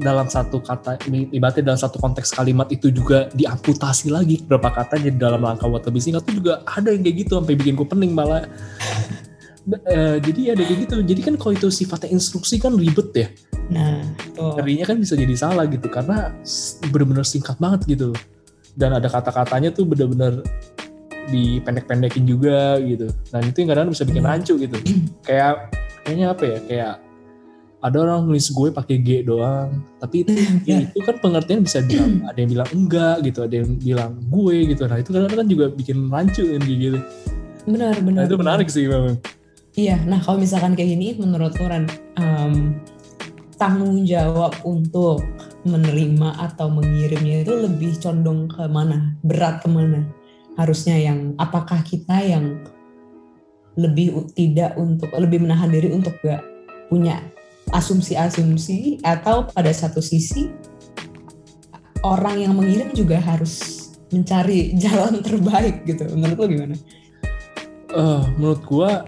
dalam satu kata, ibaratnya dalam satu konteks kalimat itu juga diamputasi lagi berapa katanya dalam langkah buat lebih singkat itu juga ada yang kayak gitu sampai bikin gue pening malah. Eh, jadi ada kayak gitu. Jadi kan kalau itu sifatnya instruksi kan ribet ya. nah tuh Ngerinya kan bisa jadi salah gitu karena bener-bener singkat banget gitu. Dan ada kata-katanya tuh bener-bener dipendek-pendekin juga gitu. Dan itu yang kadang bisa bikin Hmm. rancu gitu. Kayak kayaknya apa ya? Kayak ada orang nulis gue pakai G doang, tapi itu ya itu kan pengertian bisa bilang ada yang bilang enggak gitu, ada yang bilang gue gitu. Nah itu kadang kan juga bikin rancu kan gitu. benar benar Nah itu benar. menarik sih memang. Iya nah kalau misalkan kayak gini menurut Ran em, tanggung jawab untuk menerima atau mengirimnya itu lebih condong ke mana? Berat ke mana harusnya yang apakah kita yang lebih tidak untuk lebih menahan diri untuk gak punya asumsi-asumsi atau pada satu sisi orang yang mengirim juga harus mencari jalan terbaik gitu. Menurut lo gimana? Eh, menurut gua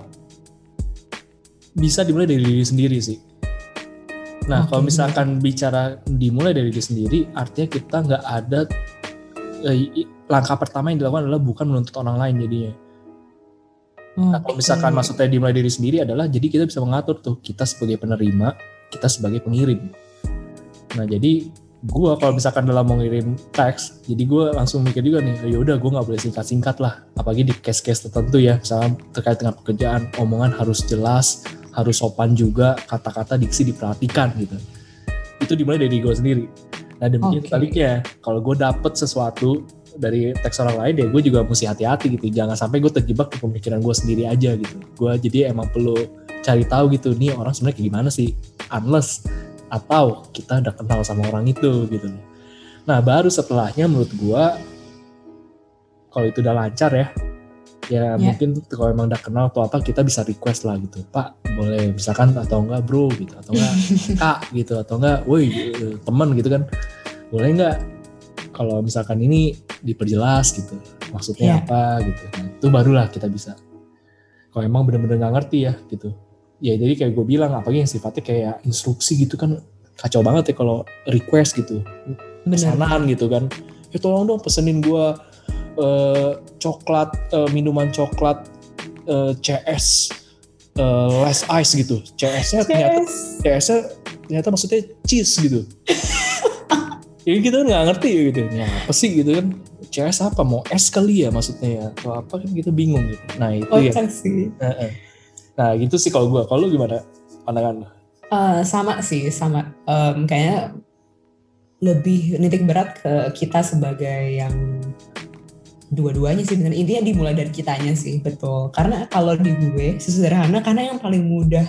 bisa dimulai dari diri sendiri sih. Nah, Oke, kalau misalkan bicara dimulai dari diri sendiri, artinya kita nggak ada eh, langkah pertama yang dilakukan adalah bukan menuntut orang lain jadinya. Nah, kalau misalkan maksudnya dimulai dari sendiri adalah jadi kita bisa mengatur tuh kita sebagai penerima, kita sebagai pengirim. Nah, jadi gua kalau misalkan dalam mau ngirim teks, jadi gua langsung mikir juga nih, ya udah gua nggak boleh singkat-singkat lah, apalagi di case-case tertentu ya, misalnya terkait dengan pekerjaan, omongan harus jelas, harus sopan juga, kata-kata diksi diperhatikan gitu. Itu dimulai dari gue sendiri. Nah demikian Oke. sebaliknya, kalau gue dapet sesuatu dari teks orang lain ya gue juga mesti hati-hati gitu jangan sampai gue terjebak di pemikiran gue sendiri aja gitu gue jadi emang perlu cari tahu gitu nih orang sebenarnya kayak gimana sih unless atau kita udah kenal sama orang itu gitu nah baru setelahnya menurut gue kalau itu udah lancar ya ya mungkin kalau emang udah kenal atau apa kita bisa request lah gitu. Pak boleh misalkan atau enggak bro gitu. Atau enggak kak gitu. Atau enggak woi eh, teman gitu kan. Boleh enggak? Kalau misalkan ini diperjelas gitu. Maksudnya Iya. apa gitu. Nah, itu barulah kita bisa. Kalau emang bener-bener nggak ngerti ya gitu. Ya jadi kayak gue bilang apalagi yang sifatnya kayak instruksi gitu kan kacau banget ya kalau request gitu. Pesanan gitu kan. Ya tolong dong pesenin gue eh, coklat eh, minuman coklat eh, CS eh, less ice gitu. CS-nya ternyata. CS-nya ternyata maksudnya cheese gitu. Ya kita kan nggak ngerti ya gitu. Ya apa sih gitu kan? CS apa? Mau es kali ya maksudnya ya? Atau apa kan kita bingung gitu. Nah itu ya. Kocak sih. Nah gitu sih kalau gue kalau gimana pandangan lu? Eh, sama sih, sama. Em, kayaknya lebih nitik berat ke kita sebagai yang dua-duanya sih bener. Intinya dimulai dari kitanya sih betul. Karena kalau di gue sesederhana karena yang paling mudah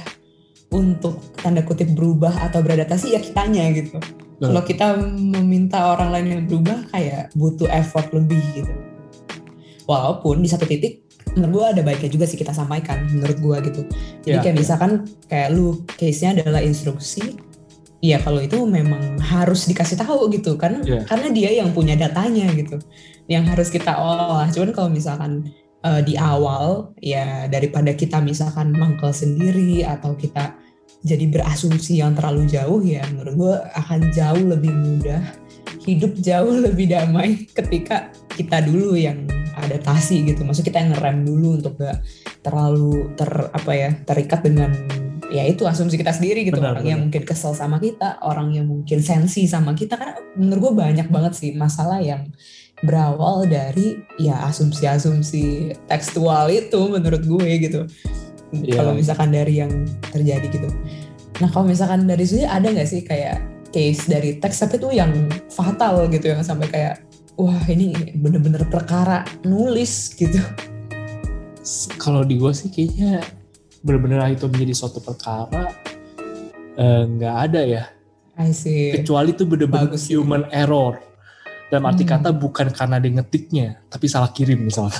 untuk tanda kutip berubah atau beradaptasi ya kitanya gitu. Kalau kita meminta orang lain yang berubah kayak butuh effort lebih gitu. Walaupun di satu titik menurut gue ada baiknya juga sih kita sampaikan menurut gue gitu. Jadi Ya, kayak ya. misalkan kayak lu case-nya adalah instruksi ya kalau itu memang harus dikasih tahu gitu karena Ya. karena dia yang punya datanya gitu yang harus kita olah cuman kalau misalkan eh, di awal ya daripada kita misalkan mangkel sendiri atau kita jadi berasumsi yang terlalu jauh ya menurut gue akan jauh lebih mudah hidup jauh lebih damai ketika kita dulu yang adaptasi gitu maksud kita yang ngerem dulu untuk gak terlalu ter apa ya terikat dengan ya itu asumsi kita sendiri gitu. Benar, orang yang mungkin kesel sama kita orang yang mungkin sensi sama kita. Karena menurut gue banyak banget sih masalah yang berawal dari ya asumsi-asumsi tekstual itu menurut gue gitu. Iya. kalau misalkan dari yang terjadi gitu. Nah kalau misalkan dari sini ada nggak sih kayak case dari teks? Tapi tuh yang fatal gitu yang sampai kayak wah ini bener-bener perkara nulis gitu. Kalau di gue sih kayaknya benar-benar itu menjadi suatu perkara eh, nggak ada ya. I see. Kecuali itu benar-benar sih. human error. Dalam arti Hmm. kata bukan karena dia ngetiknya tapi salah kirim misalnya.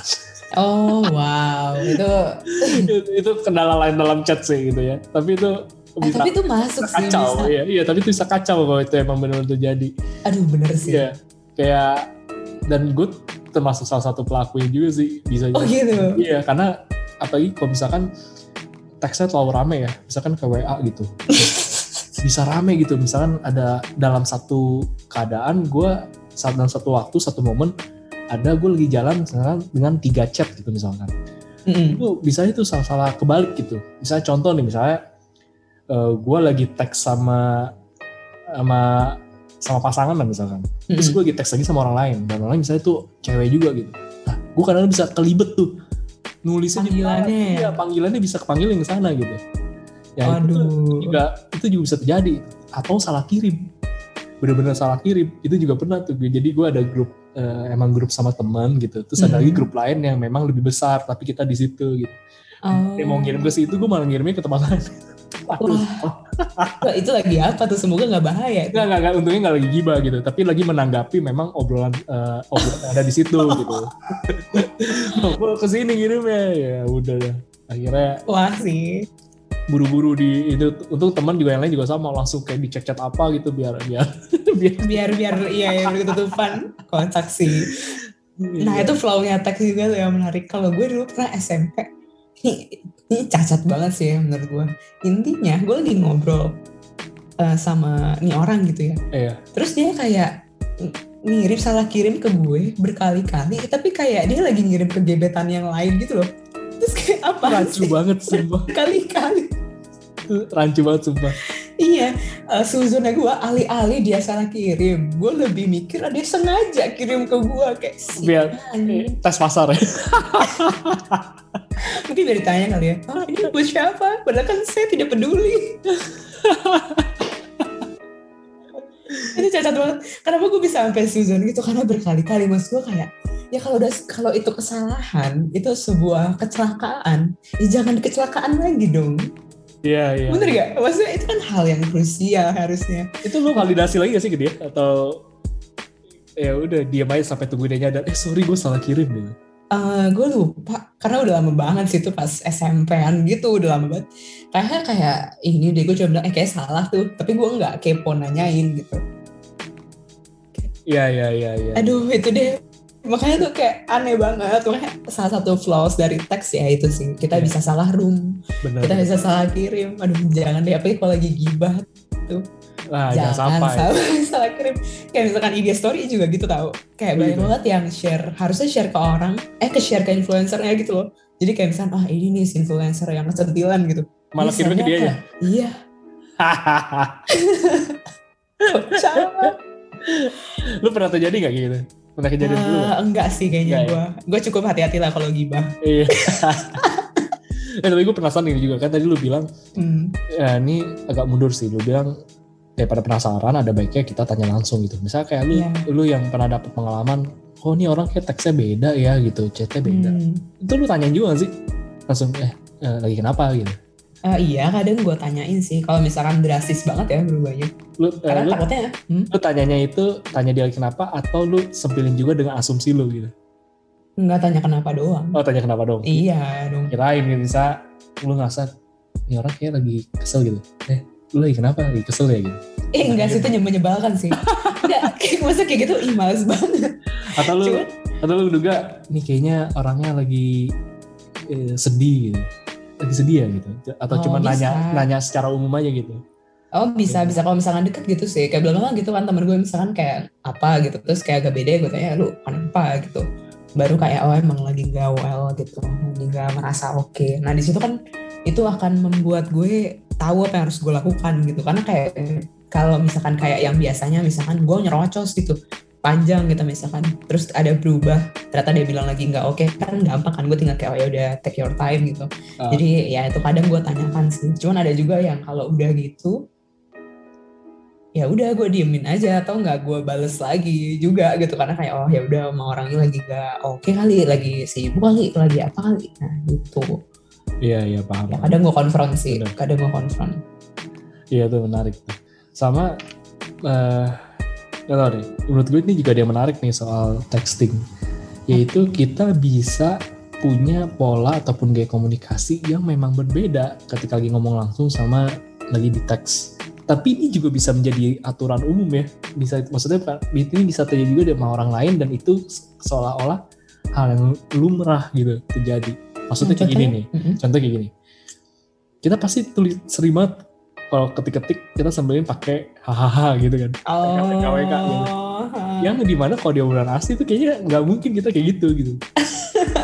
Oh wow. Itu itu, itu kendala lain dalam chat sih gitu ya. Tapi itu eh, bisa tapi itu masuk sih kacau bisa. iya. Iya tapi itu bisa kacau kalau itu emang benar-benar terjadi. Aduh bener sih. Iya kayak dan gue termasuk salah satu pelakunya juga sih bisa oh gitu? Iya, karena apalagi kalau misalkan teksnya terlalu rame ya, misalkan ke WA gitu. bisa rame gitu, misalkan ada dalam satu keadaan gue saat dalam satu waktu, satu momen ada gue lagi jalan misalkan dengan tiga chat gitu misalkan. Itu bisa itu salah-salah kebalik gitu. Misalnya contoh nih, misalnya gue lagi teks sama sama sama pasangan lah misalkan. Terus Mm-mm. gue lagi teks lagi sama orang lain dan orang lain misalnya tuh cewek juga gitu. Nah, gue kadang bisa kelibet tuh nulisnya Panggilannya ya? iya panggilannya bisa kepanggil yang sana gitu. Ya itu tuh Waduh. juga itu juga bisa terjadi atau salah kirim. Bener-bener salah kirim itu juga pernah tuh. Jadi gue ada grup eh, emang grup sama teman gitu. Terus ada lagi Mhm. grup lain yang memang lebih besar tapi kita di situ gitu. Oh. Dia mau ngirim ke situ gue malah ngirimnya ke tempat lain. Waduh, Wah, itu lagi apa tuh? Semoga nggak bahaya. Enggak, enggak, enggak, untungnya enggak lagi gibah gitu, tapi lagi menanggapi memang obrolan eh, obrolan yang ada di situ gitu. Oh, ke sini ngirimnya ya udah dah. Akhirnya wah sih. buru-buru di itu. Untuk teman juga yang lain juga sama. Langsung kayak dicek-cek apa gitu biar biar biar. Biar biar iya ya ketutupan kocak sih nah itu flow-nya teks juga tuh yang menarik. Kalau gue dulu pernah SMP ini, ini cacat banget sih ya menurut gue intinya gue lagi ngobrol eh, sama nih orang gitu ya. Iya. terus dia kayak ng- ngirim salah kirim ke gue berkali-kali tapi kayak dia lagi ngirim ke gebetan yang lain gitu loh. Terus kayak apa rancu sih? banget sumpah. Berkali-kali. Rancu banget sumpah Iya, uh, suzonnya gue alih-alih dia salah kirim, gue lebih mikir ah, dia sengaja kirim ke gue kayak si biar eh, tes pasar ya Mungkin biar ditanya kali ya, ah ini buat siapa? Padahal kan saya tidak peduli. itu cacat banget. Kenapa gue bisa sampai suzon gitu? Karena berkali-kali mas gue kayak ya kalau udah kalau itu kesalahan itu sebuah kecelakaan ya jangan kecelakaan lagi dong iya iya. Bener gak maksudnya itu kan hal yang krusial harusnya. Itu lo validasi lagi gak sih ke dia? Atau ya udah diam aja sampai tunggu dia nyadar. Eh sorry gue salah kirim gitu Eh, gue lupa. Karena udah lama banget sih itu pas SMP-an gitu udah lama banget. Kayak kayak ini deh gue cuma bilang eh kayak salah tuh. Tapi gue nggak kepo nanyain gitu. Iya iya iya iya. Aduh itu deh makanya tuh kayak aneh banget. Makanya salah satu flaws dari teks ya itu sih. Kita Iya. bisa salah room. Bener. kita bisa salah kirim. Aduh jangan deh. Apalagi kalau lagi gibah Nah, jangan, sampai. salah, salah kirim. Kayak misalkan IG story juga gitu tau. Kayak banyak Iya. banget yang share. Harusnya share ke orang. Eh ke share ke influencernya gitu loh. Jadi kayak misalkan ah ini nih si influencer yang kesentilan gitu. Malah kirimnya ke dia ya. iya. Kocak Lu pernah terjadi gak gitu? Pernah kejadian dulu nggak? Ah, enggak sih kayaknya Enggak ya? gue gue cukup hati-hati lah kalau gibah Iya. eh, tapi gue penasaran ini juga kan tadi lu bilang hmm. ya ini agak mundur sih lu bilang daripada penasaran ada baiknya kita tanya langsung gitu misalnya kayak lu Iya. lu yang pernah dapet pengalaman oh ini orang kayak teksnya beda ya gitu chatnya beda Hmm. itu lu tanyain juga gak sih langsung eh, eh, lagi kenapa gitu Eh, iya kadang gue tanyain sih kalau misalkan drastis banget ya berubahnya. Lu, eh, karena lu, takutnya hmm, lu tanyanya itu tanya dia kenapa atau lu sempilin juga dengan asumsi lu gitu? Nggak tanya kenapa doang. Oh tanya kenapa dong iya dong. Kirain gitu bisa lu ngerasa ini orang kayak lagi kesel gitu. Eh lu lagi kenapa? Lagi kesel ya? gitu. Eh enggak sih itu menyebalkan sih. Enggak kayak masa kayak gitu ih males banget. Atau lu cuman atau lu duga nih kayaknya orangnya lagi eh, sedih gitu lagi sedih ya gitu. Atau Oh, cuma bisa. nanya nanya secara umum aja gitu. Oh bisa bisa. Kalau misalkan deket gitu sih. Kayak belum gitu kan temen gue misalkan kayak apa gitu. Terus kayak agak beda gue tanya lu kenapa gitu. Baru kayak oh emang lagi nggak well gitu. Lagi nggak merasa oke. Nah di situ kan itu akan membuat gue tahu apa yang harus gue lakukan gitu. Karena kayak kalau misalkan kayak yang biasanya misalkan gue nyerocos gitu panjang gitu misalkan. Terus ada berubah ternyata dia bilang lagi nggak oke kan gampang kan gue tinggal kayak oh ya udah take your time gitu. Ah. jadi ya itu kadang gue tanyakan sih. Cuman ada juga yang kalau udah gitu ya udah gue diemin aja atau nggak gue bales lagi juga gitu. Karena kayak oh ya udah sama orang ini lagi nggak oke kali lagi sibuk kali lagi apa kali. Nah gitu. Iya iya paham ya kadang gue konfront sih Bener. kadang gue konfront. Iya tuh menarik sama eh gak tau deh. Menurut gue ini juga ada yang menarik nih soal texting. Yaitu kita bisa punya pola ataupun gaya komunikasi yang memang berbeda ketika lagi ngomong langsung sama lagi di teks. Tapi ini juga bisa menjadi aturan umum ya. Bisa maksudnya ini bisa terjadi juga sama orang lain dan itu seolah-olah hal yang lumrah gitu terjadi. Maksudnya kayak gini nih. Mm-mm. contoh kayak gini. Kita pasti tulis sering banget kalau ketik-ketik kita sambilin pakai hahaha gitu kan. Oh. KWK gitu. yang di mana kalau dia beneran asli tuh kayaknya nggak mungkin kita kayak gitu gitu.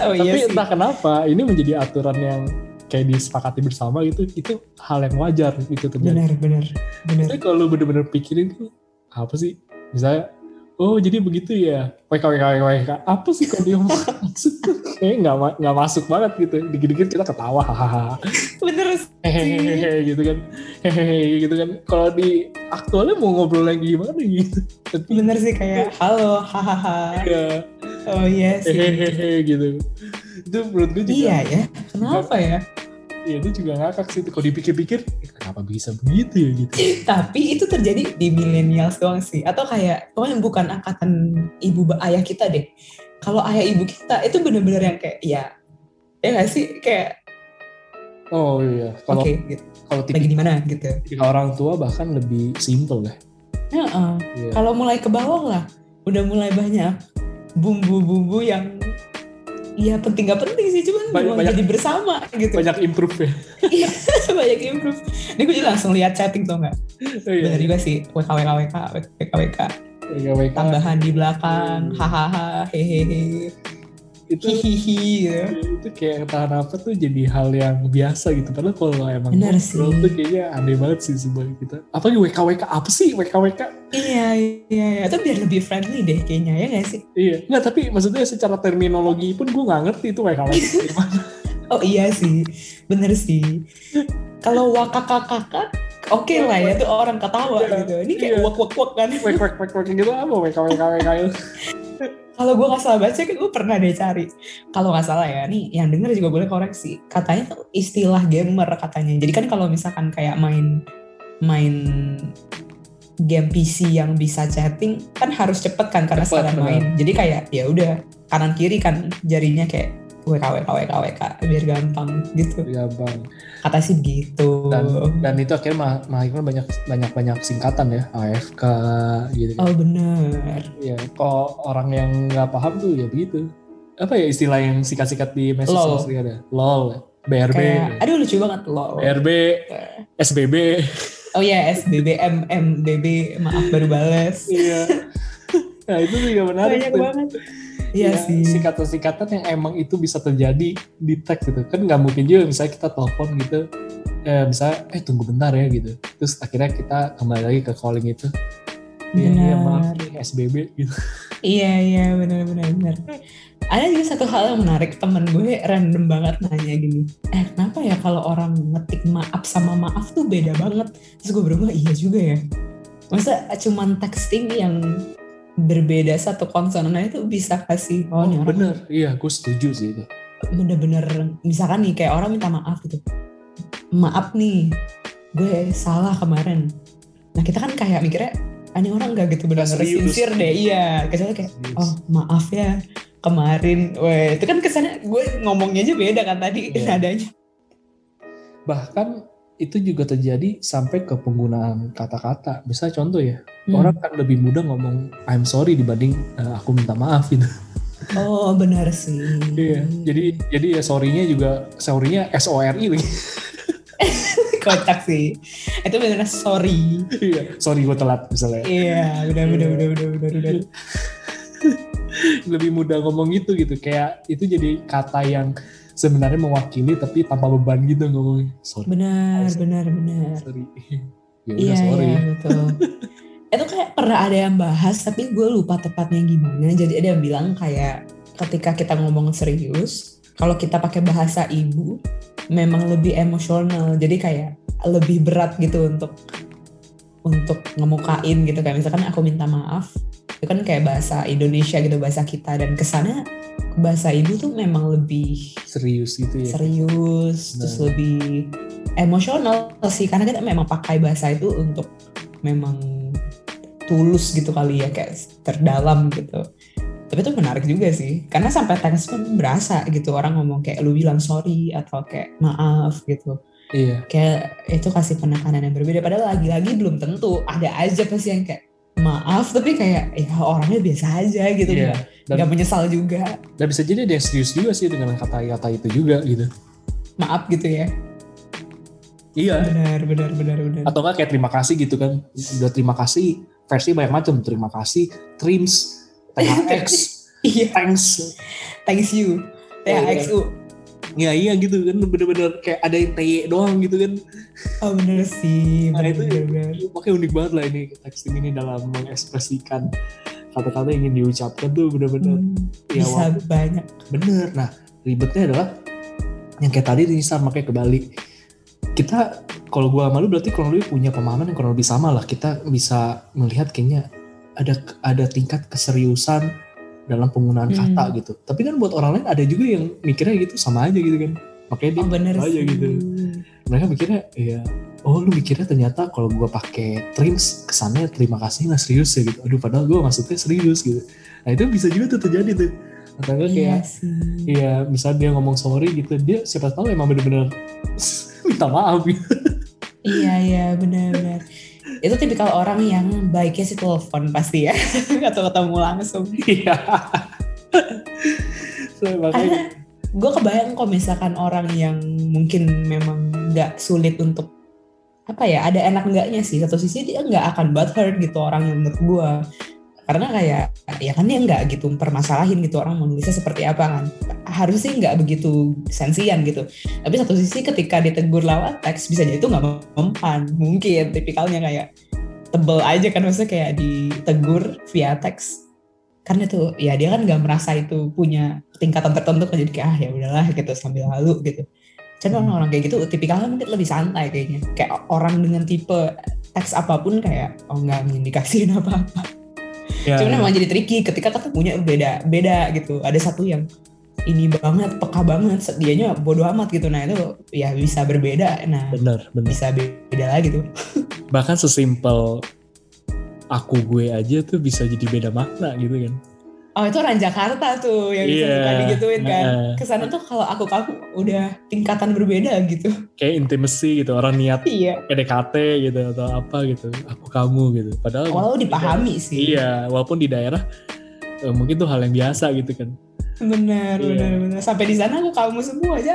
Oh tapi iya sih. entah kenapa ini menjadi aturan yang kayak disepakati bersama gitu itu hal yang wajar itu terjadi. Benar benar benar tapi kalau lu bener-bener pikirin tuh apa sih? Misalnya oh jadi begitu ya? WK WK WK WK apa sih kalau dia maksud? Tuh kayak nggak nggak masuk banget gitu. Dikit-dikit kita ketawa hahaha. Bener hehehe gitu kan. Hehehe gitu kan. Kalau di aktualnya mau ngobrol lagi gimana gitu? Tapi bener sih kayak halo hahaha. Ya oh iya sih. Hehehe gitu. Itu menurut gue juga iya ya kenapa ya? Ya itu juga ngakak sih. Kalau dipikir-pikir "Eh, kenapa bisa begitu ya gitu? Tapi itu terjadi di millennials doang sih. Atau kayak pokoknya bukan angkatan ibu ayah kita deh. Kalau ayah ibu kita itu bener-bener yang kayak ya ya nggak sih? Kayak oh iya. Kalau gitu. kalau lagi di mana gitu. tipikal orang tua bahkan lebih simple ya Heeh. Iya. kalau mulai ke bawah lah udah mulai banyak bumbu-bumbu yang ya penting gak penting sih cuman Banyak- banyak- jadi bersama gitu. banyak improve ya. Banyak improve. Ini gue juga langsung lihat chatting tuh nggak? Oh, iya. bener juga sih WKWK WK WK tambahan di belakang hahaha hehehe itu hihihi gitu itu kayak entah apa tuh jadi hal yang biasa gitu. Padahal kalau emang Bener ngobrol sih. tuh kayaknya aneh banget sih sebagai kita. Apalagi WK WK apa sih? WK WK iya iya iya. Itu biar lebih friendly deh kayaknya ya nggak sih? Iya. Nggak tapi maksudnya secara terminologi pun gue nggak ngerti itu WK WK gimana oh iya sih. Bener sih. Kalau wakakakakak oke lah ya tuh orang ketawa Iya, gitu. Ini kayak wak wak wak kan WK WK WK gitu apa WK WK itu kalau gue nggak salah baca kan gue pernah deh cari. Kalau nggak salah ya nih yang denger juga boleh koreksi. Katanya tuh istilah gamer katanya. Jadi kan kalau misalkan kayak main main game PC yang bisa chatting kan harus cepet kan karena Cepet, benar. main. Jadi kayak ya udah kanan kiri kan jarinya kayak WK WK WK WK biar gampang gitu. Gampang. Kata sih begitu. Dan dan itu akhirnya mah- melahirkan banyak banyak banyak singkatan ya AFK gitu. Oh bener. Ya kok orang yang nggak paham tuh ya begitu. Apa ya istilah yang sikat-sikat di medsos Lol. ada? Lol. BRB kayak aduh lucu banget loh BRB SBB oh ya SBB MMBB maaf baru bales. Iya. Nah itu juga menarik banyak tuh. banget iya Ya, sih. singkatan-singkatan yang emang itu bisa terjadi di teks gitu. Kan nggak mungkin juga misalnya kita telepon gitu eh misalnya eh tunggu bentar ya gitu. Terus akhirnya kita kembali lagi ke calling itu. Iya, iya, maaf nih, SBB gitu. Iya iya benar benar benar. Ada juga satu hal yang menarik temen gue random banget nanya gini eh kenapa ya kalau orang ngetik maaf sama maaf tuh beda banget? Terus gue berubah iya juga ya. Masa cuman texting yang berbeda satu konsonannya itu bisa kasih oh, orang bener. Iya gue setuju sih itu. Bener-bener misalkan nih kayak orang minta maaf gitu. Maaf nih gue salah kemarin. Nah kita kan kayak mikirnya "Ah, ini orang gak gitu benar Nggak serius. sincere deh. Iya kecuali kayak oh maaf ya kemarin. Weh, itu kan kesannya gue ngomongnya aja beda kan tadi Iya. nadanya. Bahkan itu juga terjadi sampai ke penggunaan kata-kata. Misalnya contoh ya Hmm. orang kan lebih mudah ngomong I'm sorry dibanding eh, aku minta maaf gitu. Oh benar sih. Iya jadi jadi ya sorry-nya juga sorry-nya S O R I lagi. Kocak sih. Itu benar sorry. Iya sorry gue telat misalnya. Iya benar benar benar benar benar benar. Lebih mudah ngomong itu gitu. Kayak itu jadi kata yang sebenarnya mewakili tapi tanpa beban gitu ngomongnya. Sorry. Benar benar benar. Sorry. Ya udah Iya, sorry. iya betul. itu kayak pernah ada yang bahas tapi gue lupa tepatnya gimana. Jadi ada yang bilang kayak ketika kita ngomong serius, kalau kita pakai bahasa ibu memang lebih emosional. Jadi kayak lebih berat gitu untuk untuk ngemukain gitu. Kayak misalkan aku minta maaf itu kan kayak bahasa Indonesia gitu bahasa kita. Dan ke sana bahasa ibu tuh memang lebih serius gitu ya? serius terus Nah. lebih emosional sih karena kita memang pakai bahasa itu untuk memang tulus gitu kali ya kayak terdalam gitu. Tapi itu menarik juga sih karena sampai teks pun berasa gitu orang ngomong kayak lu bilang sorry atau kayak maaf gitu. Iya. Kayak itu kasih penekanan yang berbeda padahal lagi-lagi belum tentu ada aja pasti yang kayak maaf tapi kayak ya orangnya biasa aja gitu. Nggak dan, nggak menyesal juga. Dan bisa jadi ada yang serius juga sih dengan kata-kata itu juga gitu. Maaf gitu ya. Iya. Benar benar benar benar. Atau enggak kayak terima kasih gitu kan. Udah terima kasih versi banyak macam. Terima kasih trims THX iya. Thanks. Thanks you. THXU ya iya gitu kan bener-bener kayak ada yang TY doang gitu kan. Oh bener sih Nah, bener, itu- bener, bener. makanya unik banget lah ini texting ini dalam mengekspresikan kata-kata yang ingin diucapkan tuh bener-bener. Hmm, ya bisa walaupun- banyak. Bener nah ribetnya adalah yang kayak tadi nih Sam makanya kebalik. Kita kalau gua sama lu berarti kurang lebih punya pemahaman yang kurang lebih sama lah. Kita bisa melihat kayaknya ada ada tingkat keseriusan dalam penggunaan Hmm. kata gitu. Tapi kan buat orang lain ada juga yang mikirnya gitu sama aja gitu kan. Makanya dia oh bener aja sih. gitu. Mereka mikirnya ya oh lu mikirnya ternyata kalau gua pakai trims kesannya terima kasih nggak serius ya gitu. Aduh padahal gua maksudnya serius gitu. Nah itu bisa juga tuh terjadi tuh. Atau enggak iya kayak sih. Iya, misalnya dia ngomong sorry gitu, dia siapa tahu emang bener-bener minta maaf gitu. iya iya bener itu tipikal orang yang baiknya sih telepon pasti ya. Atau ketemu langsung. Iya. so, makanya, karena gue kebayang kok misalkan orang yang mungkin memang nggak sulit untuk apa ya ada enak enggaknya sih. Satu sisi dia nggak akan butthurt gitu orang yang menurut gue karena kayak ya kan dia nggak gitu permasalahin gitu orang menulisnya seperti apa kan. Harus sih nggak begitu sensian gitu. Tapi satu sisi ketika ditegur lewat teks bisa jadi itu nggak mempan. Mungkin tipikalnya kayak tebel aja kan maksudnya kayak ditegur via teks. Karena tuh ya dia kan nggak merasa itu punya tingkatan tertentu kan jadi kayak ah ya udahlah gitu sambil lalu gitu. Cuman orang-orang kayak gitu tipikalnya mungkin lebih santai kayaknya. Kayak orang dengan tipe teks apa pun kayak oh nggak mengindikasiin apa-apa ya, cuman emang jadi tricky ketika ketemunya beda beda gitu. Ada satu yang ini banget peka banget dianya bodoh amat gitu. Nah itu ya bisa berbeda. Nah bener, bener. bisa beda lagi tuh. Bahkan sesimpel aku gue aja tuh bisa jadi beda makna gitu kan. Oh itu orang Jakarta tuh yang bisa Iya. suka digituin kan. Ke sana tuh kalau aku kamu udah tingkatan berbeda gitu. kayak intimacy gitu orang niat Iya. PDKT gitu atau apa gitu aku kamu gitu padahal Walau dipahami sih. iya walaupun di daerah eh, mungkin tuh hal yang biasa gitu kan Benar, Iya. benar, benar. Sampai di sana aku kamu semua aja.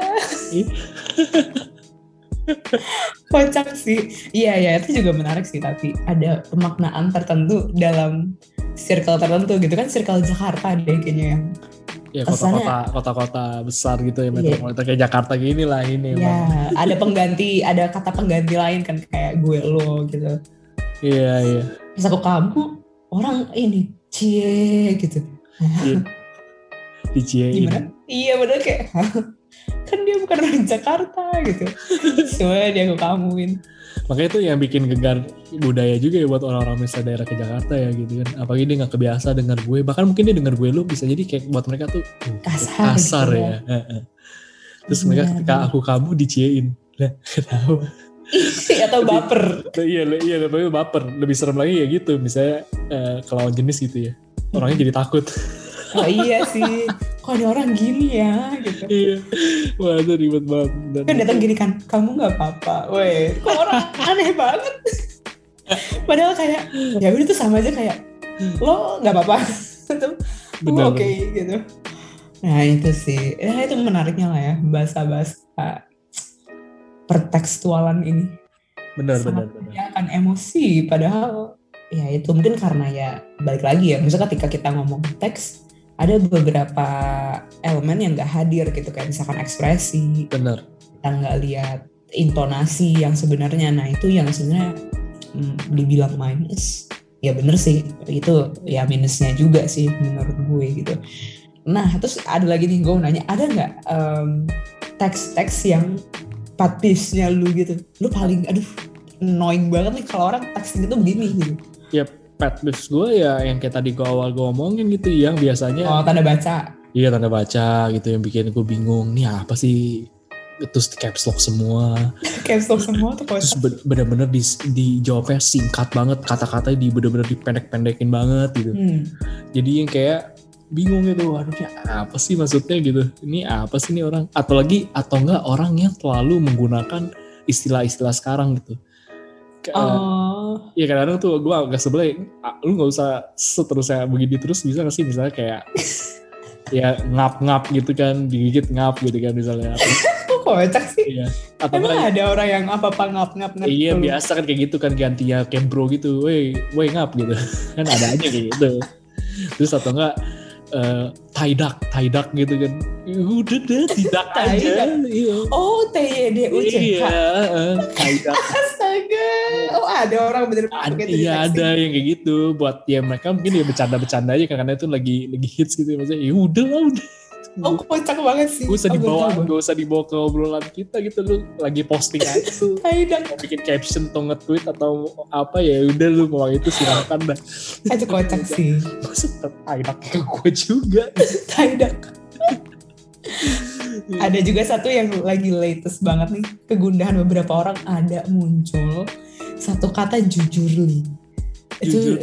Iya. Kocak sih. Iya, ya itu juga menarik sih. Tapi ada pemaknaan tertentu dalam circle tertentu gitu kan. Circle Jakarta deh kayaknya yang. ya kota-kota kota-kota besar gitu ya Iya. metropolitan kayak Jakarta gini lah ini Ya, emang. ada pengganti, ada kata pengganti lain kan kayak gue lo gitu. iya iya Terus aku kamu orang ini cie gitu. di Cie Gimana? Iya bener kayak "Hah? kan dia bukan orang Jakarta gitu. Cuma dia aku kamuin. Makanya itu yang bikin gegar budaya juga ya buat orang-orang misalnya daerah ke Jakarta ya gitu kan. Apalagi dia nggak kebiasa dengar gue. Bahkan mungkin dia dengar gue lu bisa jadi kayak buat mereka tuh uh, Kasar kasar gitu ya. Heeh. terus mereka Benar. ketika aku kamu diciein. Lah kenapa? Atau baper. iya iya lebih baper. Lebih serem lagi ya gitu. Misalnya eh, lawan jenis gitu ya. Orangnya jadi takut Oh iya sih. Kok ada orang gini ya gitu. iya wah itu ribet banget Dan Kan datang gini kan, kamu nggak apa-apa. Weh, kok orang aneh banget. Padahal kayak ya udah tuh sama aja kayak lo nggak apa-apa. Benar, "Oh, Oke gitu. Nah itu sih, ya itu menariknya lah ya bahasa-bahasa pertekstualan ini. benar benar sangat benar menyediakan emosi padahal ya itu mungkin karena ya balik lagi ya misalnya ketika kita ngomong teks ada beberapa elemen yang nggak hadir gitu kayak misalkan ekspresi benar kita nggak lihat intonasi yang sebenarnya. Nah itu yang sebenarnya hmm, dibilang minus. Ya bener sih itu ya minusnya juga sih menurut gue gitu. Nah terus ada lagi nih gue nanya ada nggak em, teks-teks yang patisnya lu gitu? Lu paling aduh annoying banget nih kalau orang teks gitu begini gitu pet peeves gue ya yang kayak tadi gue awal gue omongin gitu yang biasanya oh tanda baca. Iya tanda baca gitu yang bikin gue bingung nih apa sih? Terus di caps lock semua. Caps lock semua tuh terus bener-bener di, dijawabnya singkat banget kata-katanya di bener-bener dipendek-pendekin banget gitu. Hmm. jadi yang kayak bingung gitu ini apa sih maksudnya? gitu. Ini apa sih ini orang? Atau lagi atau enggak orang yang terlalu menggunakan istilah-istilah sekarang gitu. Ke- oh ya kadang-kadang tuh gue agak sebel ya, ah, lu nggak usah seterusnya begini terus bisa gak sih misalnya kayak ya ngap-ngap gitu kan digigit ngap gitu kan misalnya kocak sih iya. atau emang enggak ada orang yang apa-apa ngap-ngap ngap Iya dulu? biasa kan kayak gitu kan gantinya kayak bro gitu, woi, woi ngap gitu, kan ada aja kayak gitu. Terus atau enggak eh tie duck, tie duck gitu kan, udah deh tidak aja, iya. oh TYDUCK Iya, eh, tie duck. astaga. Oh ada orang bener Ada, pakai iya ada yang kayak gitu. Buat ya mereka mungkin ya bercanda-bercanda aja kan, karena itu lagi lagi hits gitu ya maksudnya. Ya udah lah udah oh kocak banget sih. Gak usah Oh, dibawa gak usah dibawa ke obrolan kita gitu. Lu lagi posting aja tuh. Mau bikin caption atau nge-tweet atau apa ya udah lu mau itu silakan dah. Itu kocak sih. Masa enak ke gue juga. Tai duck ada juga satu yang lagi latest banget nih. Kegundahan beberapa orang ada muncul. Satu kata jujurly itu jujur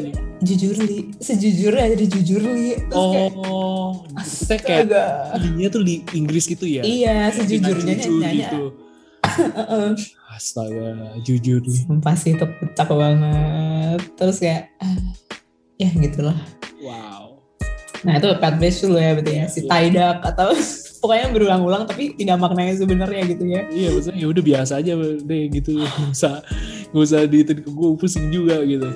jujurly sejujurnya jujurly terus kayak oh kayak astaga. linya tuh di Inggris gitu ya? Iya sejujurnya jujur nyanyi gitu. Astaga jujur nih Sumpah sih itu kocak banget. Terus kayak ah, ya gitulah. Wow. Nah itu pet base dulu ya berarti ya. Si tie duck atau pokoknya berulang-ulang tapi tidak maknanya sebenarnya gitu ya. Iya maksudnya ya udah biasa aja deh gitu. Nggak usah nggak usah diitin ke gue pusing juga gitu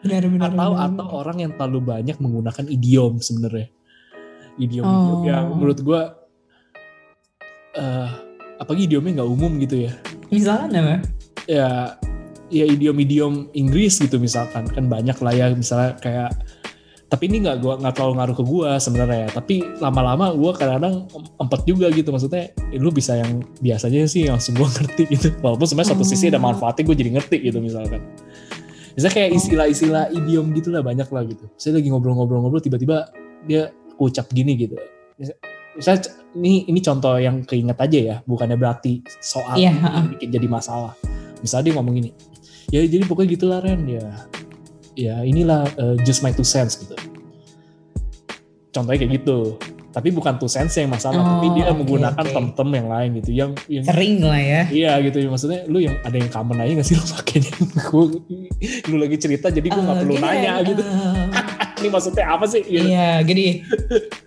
benar-benar atau benar. atau orang yang terlalu banyak menggunakan idiom sebenarnya. Idiom idiom Oh. yang menurut gue eh apalagi idiomnya nggak umum gitu ya. Misalnya apa? Ya ya idiom-idiom Inggris gitu misalkan. Kan banyak lah ya misalnya kayak tapi ini nggak gua nggak terlalu ngaruh ke gua sebenarnya. Tapi lama-lama gua kadang-kadang empet juga gitu. Maksudnya eh, lu bisa yang biasanya sih yang langsung gua ngerti gitu. Walaupun sebenarnya satu sisi ada Oh. manfaatnya gue jadi ngerti gitu misalkan misalnya kayak Oh. istilah-istilah idiom gitu lah banyak lah gitu. Saya lagi ngobrol-ngobrol-ngobrol tiba-tiba dia ucap gini gitu. Misal- misalnya ini ini contoh yang keinget aja ya bukannya berarti soal Iya, ini ha-ha. bikin jadi masalah. Misalnya dia ngomong gini ya jadi pokoknya gitulah Ren ya. Ya inilah uh, just my two cents gitu. Contohnya kayak gitu tapi bukan tuh sense yang masalah Oh, tapi dia oke, menggunakan oke. term-term yang lain gitu yang yang Sering lah ya. iya gitu maksudnya lu yang ada yang common aja gak sih lu pakainya Gua- lu lagi cerita jadi gue nggak Eh, perlu gini, nanya Ren, gitu eh, ini maksudnya apa sih gitu. Iya, gini.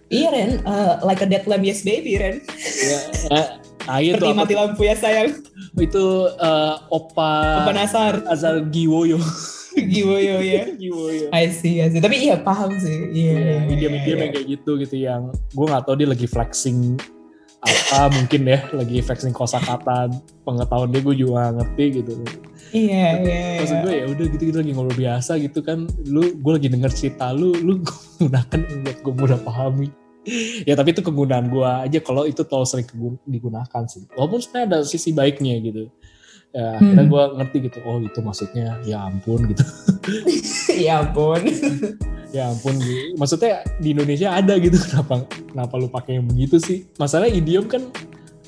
Iya Ren, eh, like a dead lamb yes baby Ren. Ya, eh, ah, itu Seperti apa mati lampu ya sayang. itu eh, opa Apa nasar? Azal Giwoyo Giwoyo ya. Giwoyo I see, I see. Tapi iya paham sih. Iya. Iya, iya, idiom-idiom iya. yang kayak gitu gitu yang gue nggak tahu dia lagi flexing apa mungkin ya lagi flexing kosakata pengetahuan dia gue juga ngerti gitu Iya, iya, maksud iya. gue ya udah gitu gitu lagi ngobrol biasa gitu kan lu gue lagi denger cerita lu lu gunakan buat gue mudah pahami ya tapi itu kegunaan gue aja kalau itu terlalu sering digunakan sih walaupun sebenarnya ada sisi baiknya gitu ya akhirnya Hmm. gue ngerti gitu oh itu maksudnya ya ampun gitu Ya ampun. ya ampun gitu. maksudnya di Indonesia ada gitu kenapa kenapa lu pakai yang begitu sih masalah idiom kan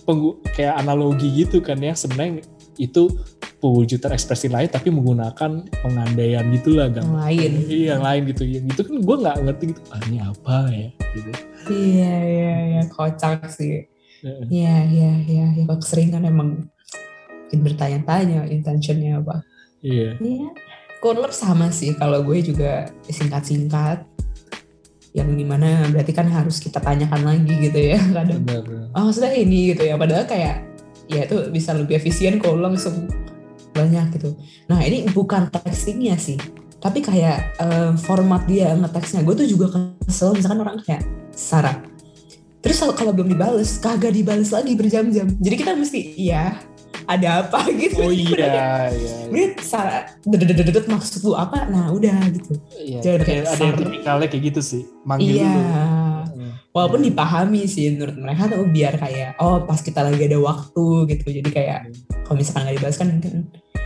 penggu- kayak analogi gitu kan ya sebenarnya itu pewujudan ekspresi lain tapi menggunakan pengandaian gitulah Yang kan lain. iya yang lain gitu yang itu kan gue nggak ngerti gitu ah, ini apa ya gitu Iya, iya, iya. Kocak sih. Iya, iya, iya. Ya, kalau keseringan emang bikin bertanya-tanya intentionnya apa. iya Iya. Kurlep sama sih kalau gue juga singkat-singkat. Yang di mana berarti kan harus kita tanyakan lagi gitu ya kadang. benar Oh maksudnya ini gitu ya. Padahal kayak ya itu bisa lebih efisien kalau langsung banyak gitu. Nah ini bukan textingnya sih. Tapi kayak eh, format dia ngeteksnya. Gue tuh juga kesel misalkan orang kayak Sarah. Terus kalau- kalau belum dibales, kagak dibales lagi berjam-jam. Jadi kita mesti iya ada apa gitu. oh kayak, iya iya Ini Sarah, dedet maksud lu apa? Nah udah gitu. iya Jangan kayak ada yang tipikalnya kayak gitu sih manggil iya. dulu. Walaupun dipahami sih menurut mereka tuh biar kayak oh pas kita lagi ada waktu gitu. Jadi kayak kalau misalkan nggak dibalas kan mungkin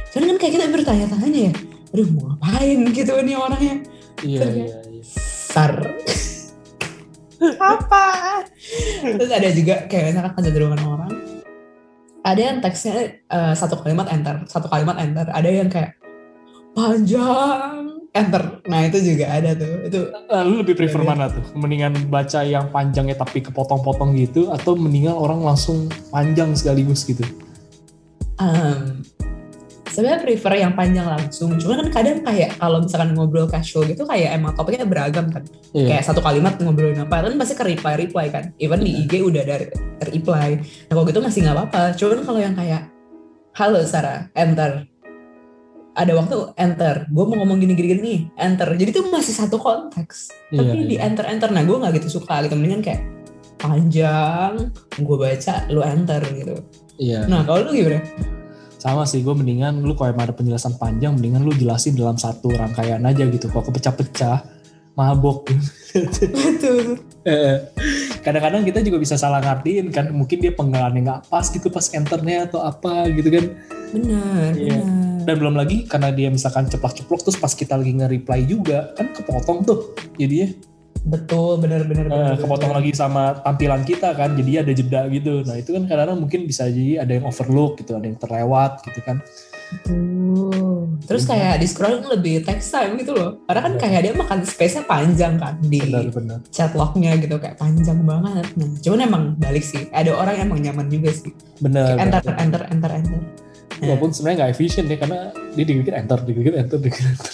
cuman kan kayak kita bertanya-tanya ya. Aduh mau ngapain gitu nih orangnya. iya iya iya Sar. apa? Terus ada juga kayak misalkan kecenderungan orang. Ada yang teksnya eh, satu kalimat enter, satu kalimat enter. Ada yang kayak panjang enter. Nah itu juga ada tuh. Itu Eh, lu lebih prefer Iya, iya. mana tuh? Mendingan baca yang panjangnya tapi kepotong-potong gitu atau mendingan orang langsung panjang sekaligus gitu? um, sebenarnya prefer yang panjang langsung. Cuma kan kadang kayak kalau misalkan ngobrol casual gitu kayak emang topiknya beragam kan. Iya. Kayak satu kalimat ngobrolin apa kan pasti ke reply reply kan. Even di IG udah ada reply. Nah kalau gitu masih nggak apa-apa. Cuman kalau yang kayak halo Sarah, enter. Ada waktu enter. Gue mau ngomong gini gini gini, enter. Jadi itu masih satu konteks. Iya, Tapi di iya. enter enter. Nah gue nggak gitu suka gitu. Mendingan kayak panjang, gue baca, lu enter gitu. Iya. Nah kalau lu gimana? Sama sih, gue mendingan lu kalau emang ada penjelasan panjang, mendingan lu jelasin dalam satu rangkaian aja gitu. Kalau kepecah-pecah, mabok. Betul. Eh, Kadang-kadang kita juga bisa salah ngartiin kan, mungkin dia penggalannya nggak pas gitu pas enternya atau apa gitu kan. Benar, Iya. benar. Dan belum lagi karena dia misalkan ceplok-ceplok terus pas kita lagi nge-reply juga, kan kepotong tuh jadinya. Betul, benar benar Eh, kepotong lagi sama tampilan kita kan jadi ada jeda gitu nah itu kan kadang-kadang mungkin bisa jadi ada yang overlook gitu ada yang terlewat gitu kan Betul. Terus kayak di scrolling lebih text time gitu loh. Karena kan kayak dia makan space-nya panjang kan di benar-benar chat lognya gitu kayak panjang banget. Nah, cuman emang balik sih. Ada orang yang emang nyaman juga sih. benar Kayak enter, enter, enter, enter. Nah, walaupun sebenarnya nggak efisien deh karena dia dikit enter dikit enter dikit enter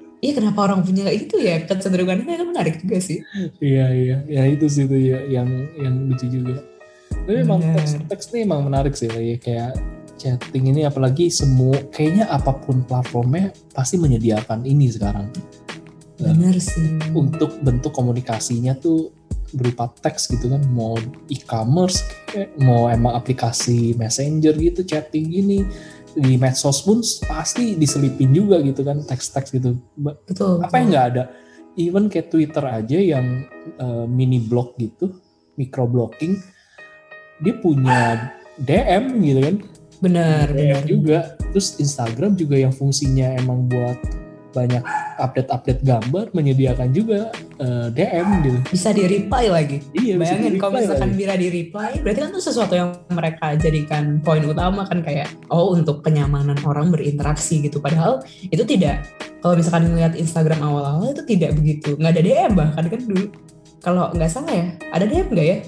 iya kenapa orang punya kayak gitu ya? Kecenderungannya itu menarik juga sih. iya iya ya itu sih itu ya yang yang lucu juga tapi emang Benar. teks teks ini emang menarik sih ya kayak chatting ini apalagi semua kayaknya apa pun platformnya pasti menyediakan ini sekarang Bener sih. untuk bentuk komunikasinya tuh berupa teks gitu kan mau e-commerce mau emang aplikasi messenger gitu chatting gini di medsos pun pasti diselipin juga gitu kan teks-teks gitu Betul. apa yang nggak ada even kayak Twitter aja yang eh, mini blog gitu micro blocking dia punya DM gitu kan Benar, DM benar. juga terus Instagram juga yang fungsinya emang buat banyak update-update gambar menyediakan juga eh, DM gitu Bisa di reply lagi. iya Bayangin kalau misalkan lagi. Bira di reply, berarti kan itu sesuatu yang mereka jadikan poin utama kan kayak oh untuk kenyamanan orang berinteraksi gitu. Padahal itu tidak kalau misalkan ngeliat Instagram awal-awal itu tidak begitu, nggak ada DM bahkan kan dulu. kalau nggak salah ya ada DM nggak ya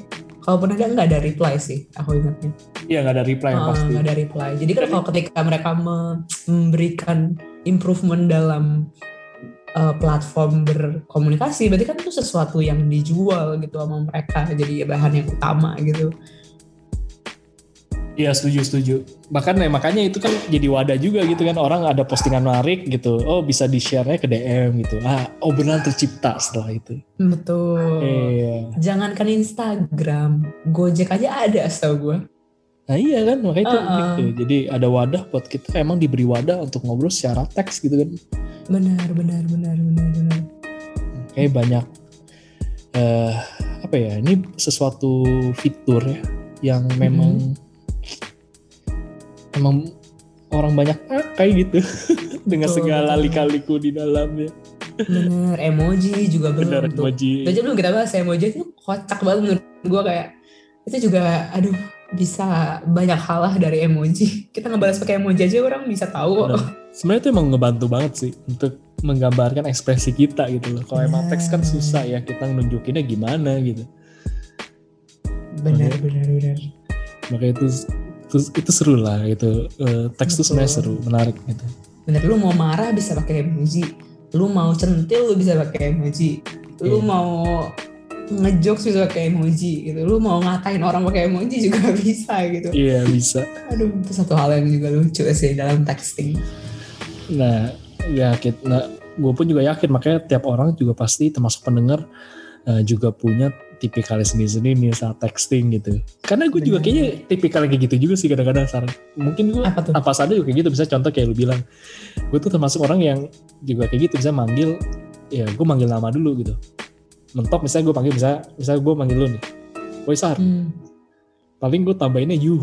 kalaupun ada nggak ada reply sih aku ingatnya Iya nggak ada reply yang Ah, pasti. nggak ada reply jadi kan kalau ketika mereka me- memberikan improvement dalam uh, platform berkomunikasi berarti kan itu sesuatu yang dijual gitu sama mereka jadi bahan yang utama gitu Iya setuju setuju. Bahkan ya, makanya itu kan jadi wadah juga gitu kan orang ada postingan menarik gitu. Oh bisa di share-nya ke DM gitu. Ah obrolan tercipta setelah itu. betul Iya. jangankan Instagram Gojek aja ada setahu gue Nah iya kan makanya itu Uh-uh. unik tuh. Jadi ada wadah buat kita emang diberi wadah untuk ngobrol secara teks gitu kan. benar benar benar benar benar Kayak banyak eh apa ya ini sesuatu fitur ya yang memang emang orang banyak pakai gitu dengan Betul, segala lika-liku di dalamnya. benar emoji juga Benar tuh emoji. Itu aja belum kita bahas emoji itu kocak banget menurut gue kayak itu juga aduh bisa banyak hal lah dari emoji. Kita ngebalas pakai emoji aja orang bisa tahu. Benar. Sebenarnya itu emang ngebantu banget sih untuk menggambarkan ekspresi kita gitu loh. Kalau emang teks kan susah ya kita nunjukinnya gimana gitu. Benar benar benar. Makanya itu itu, itu seru lah gitu. Eh, teks itu sebenarnya seru, menarik gitu. Benar lu mau marah bisa pakai emoji. Lu mau centil lu bisa pakai emoji. Lu Iya. mau ngejokes bisa pakai emoji gitu. Lu mau ngatain orang pakai emoji juga bisa gitu. Iya bisa. Aduh, itu satu hal yang juga lucu sih dalam texting. Nah, ya kita, nah, gue pun juga yakin makanya tiap orang juga pasti termasuk pendengar eh, juga punya tipikalnya sendiri-sendiri nih saat texting gitu. Karena gue juga kayaknya tipikalnya kayak gitu juga sih kadang-kadang Sarah. Mungkin gue Apa tuh? apa saja juga kayak gitu. Bisa contoh kayak lu bilang, gue tuh termasuk orang yang juga kayak gitu bisa manggil, ya gue manggil nama dulu gitu. Mentok misalnya gue panggil misalnya, misalnya gue manggil lu nih, Woi Sar, Hmm. paling gue tambahinnya you,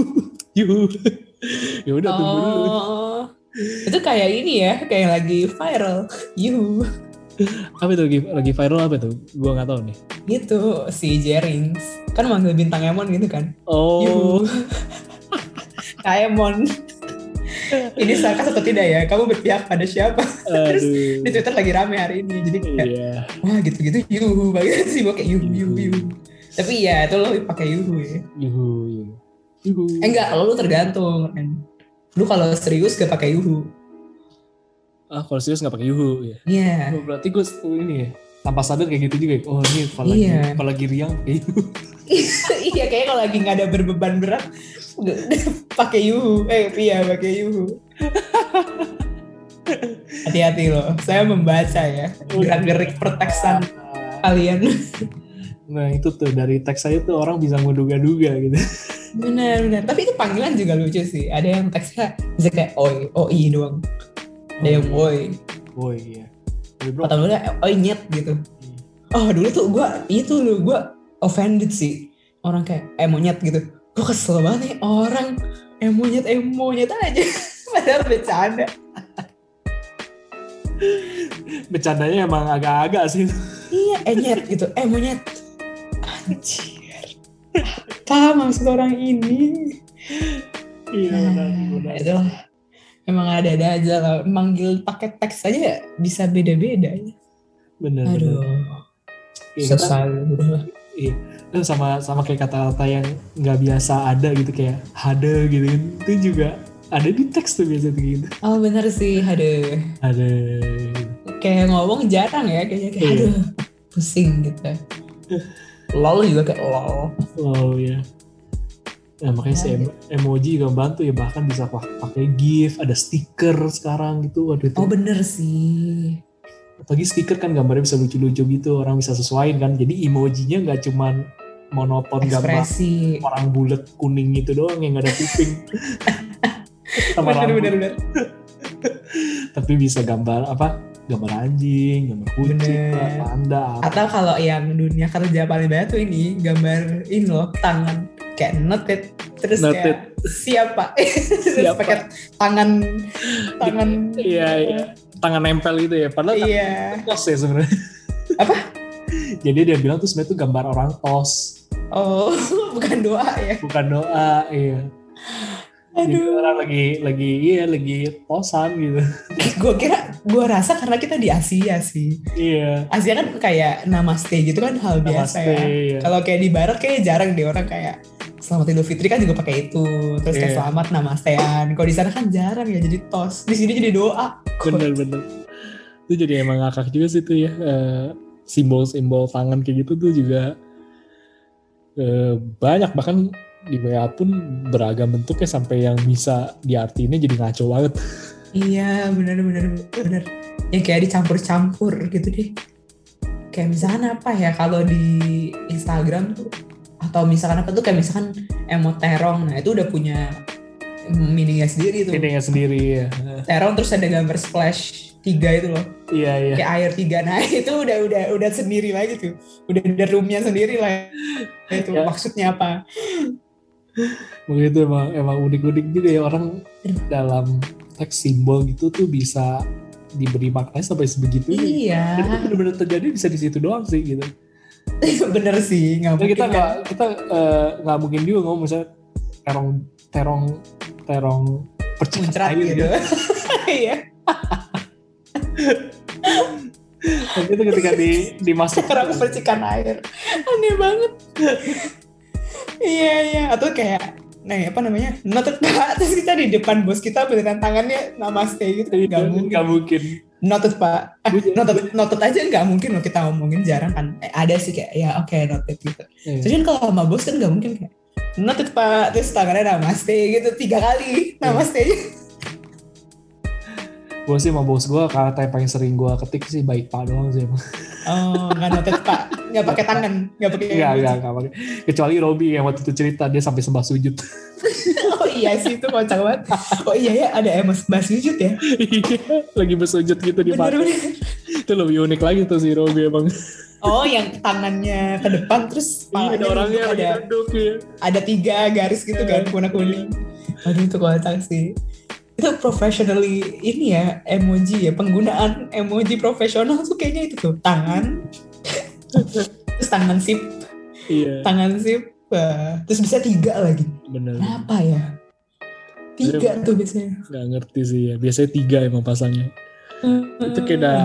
you. ya udah tunggu dulu. Oh, itu kayak ini ya, kayak lagi viral. You, Apa itu lagi, lagi viral apa tuh? Gue nggak tahu nih. gitu si Jerings kan manggil bintang Emon gitu kan. Oh, You, Kaemon. Ini sarkas atau tidak ya? Kamu berpihak pada siapa? Terus. Di Twitter lagi rame hari ini, jadi kayak Iya, wah gitu-gitu yuhu banget sih, gue kayak yuhu yuhu yuhu. Tapi ya itu lo pakai yuhu ya. yuhu, yuhu. yuhu. Eh enggak, kalau lu tergantung. Lu kalau serius gak pakai yuhu. Ah, kalau serius nggak pakai yuhu ya. Iya. Oh, berarti gue ini ya, tanpa sadar kayak gitu juga. ya. Oh ini kalau lagi, Iya. kalau lagi riang kayak yuhu. iya kayaknya kalau lagi nggak ada berbeban berat pakai yuhu. Eh iya pakai yuhu. Hati-hati loh saya membaca ya. Gerak-gerik perteksan kalian. Nah itu tuh dari teks saya tuh orang bisa menduga-duga gitu. benar benar. Tapi itu panggilan juga lucu sih. Ada yang teksnya bisa kayak oi oi doang. Ada yang oi. iya. Tapi bro, atau dulu oi nyet gitu. Oh dulu tuh gue itu dulu gue offended sih. Orang kayak eh monyet gitu. Gue kesel banget nih orang? Eh monyet eh monyet aja. Padahal bercanda. Bercandanya emang agak-agak sih. iya eh nyet gitu. Eh monyet. Anjir. Apa maksud orang ini? Iya nah, benar. itu lah emang ada-ada aja lah. Manggil pakai teks aja bisa beda-beda ya. Benar. aduh. Benar. Kita- susah udah Iya. Dan sama sama kayak kata-kata yang nggak biasa ada gitu kayak hade gitu kan. Itu juga ada di teks tuh biasa tuh gitu. oh bener sih aduh Ada. kayak ngomong jarang ya kayaknya kayak Iya. aduh pusing gitu lol juga kayak lol Oh ya. Nah, makanya si em- emoji juga bantu ya bahkan bisa pak- pakai GIF, ada stiker sekarang gitu. Waduh itu. oh bener sih Apalagi stiker kan gambarnya bisa lucu-lucu gitu, orang bisa sesuaiin kan. Jadi emojinya nggak cuman monoton gambar ekspresi orang bulat kuning itu doang yang nggak ada kuping. Sama bener rambut. bener bener Tapi bisa gambar apa? Gambar anjing, gambar kucing, lah, panda, apa. atau kalau yang dunia kerja paling banyak tuh ini gambar ini loh tangan kayak noted terus Noted. kayak siapa terus Siapa? pakai tangan tangan Iya, iya. Tangan nempel gitu ya. Padahal iya tos ya sebenarnya. Apa? Jadi dia bilang tuh sebenarnya tuh gambar orang tos, oh bukan doa ya bukan doa. Iya. Jadi Aduh. orang lagi lagi iya lagi posan gitu. gue kira gue rasa karena kita di Asia sih Iya. Asia kan kayak namaste gitu kan hal biasa Namaste, ya iya. kalau kayak di barat kayak jarang deh orang kayak selamat idul fitri kan juga pakai itu terus kayak Iya. selamat namastean kalau di sana kan jarang ya jadi tos di sini jadi doa Bener-bener. Itu jadi emang ngakak juga sih tuh ya. eh, Simbol-simbol tangan kayak gitu tuh juga eh, banyak bahkan di WA pun beragam bentuknya sampai yang bisa diartiinnya jadi ngaco banget. iya bener bener ya kayak dicampur-campur gitu deh kayak misalkan apa ya kalau di Instagram tuh atau misalkan apa tuh kayak misalkan emot terong nah itu udah punya meaningnya sendiri tuh Ini sendiri ya. terong terus ada gambar splash tiga itu loh Iya iya. kayak air tiga nah itu udah udah udah sendiri lagi tuh udah ada roomnya sendiri lah itu Ya. maksudnya apa Begitu emang emang unik-unik juga ya orang dalam teks simbol gitu tuh bisa diberi makna sampai sebegitu. iya benar-benar terjadi bisa di situ doang sih gitu. bener sih nggak mungkin kita kan. nggak kita eh, nggak mungkin juga ngomong misalnya terong terong terong percikan air gitu. iya. Dan itu ketika di dimasuk terong percikan air. Aneh banget. Iya iya. Atau kayak nah apa namanya? Noted pak terus kita di depan bos kita beneran tangannya namaste gitu. Nggak mungkin. nggak mungkin. Noted pak jadi- noted noted aja nggak mungkin loh kita ngomongin jarang kan eh, ada sih kayak ya oke noted gitu Iya. Terus kan kalau sama bos kan nggak mungkin kayak noted pak terus tangannya namaste gitu tiga kali namaste aja. Gue sih sama bos gue kata yang paling sering gue ketik sih baik pak doang sih emang. Oh nggak noted pak nggak pakai tangan nggak pakai Enggak, enggak, enggak pakai. Kecuali Robi yang waktu itu cerita dia sampai sembah sujud. Iya sih itu kocak banget. Oh iya ya ada emas bas wujud ya. Iya, lagi bersujud gitu di Bener bener. Itu lebih unik lagi tuh si Robi emang. Oh yang tangannya ke depan terus Iya, ada orangnya ada duduk ya. ada tiga garis gitu kan Iya. warna kuning. Aduh itu kocak sih. Itu professionally ini ya emoji ya penggunaan emoji profesional tuh kayaknya itu tuh tangan terus tangan sip Iya, tangan sip wah, terus bisa tiga lagi bener. kenapa ya tiga tuh biasanya Nggak ngerti sih ya. Biasanya tiga emang pasangnya. Itu kayak udah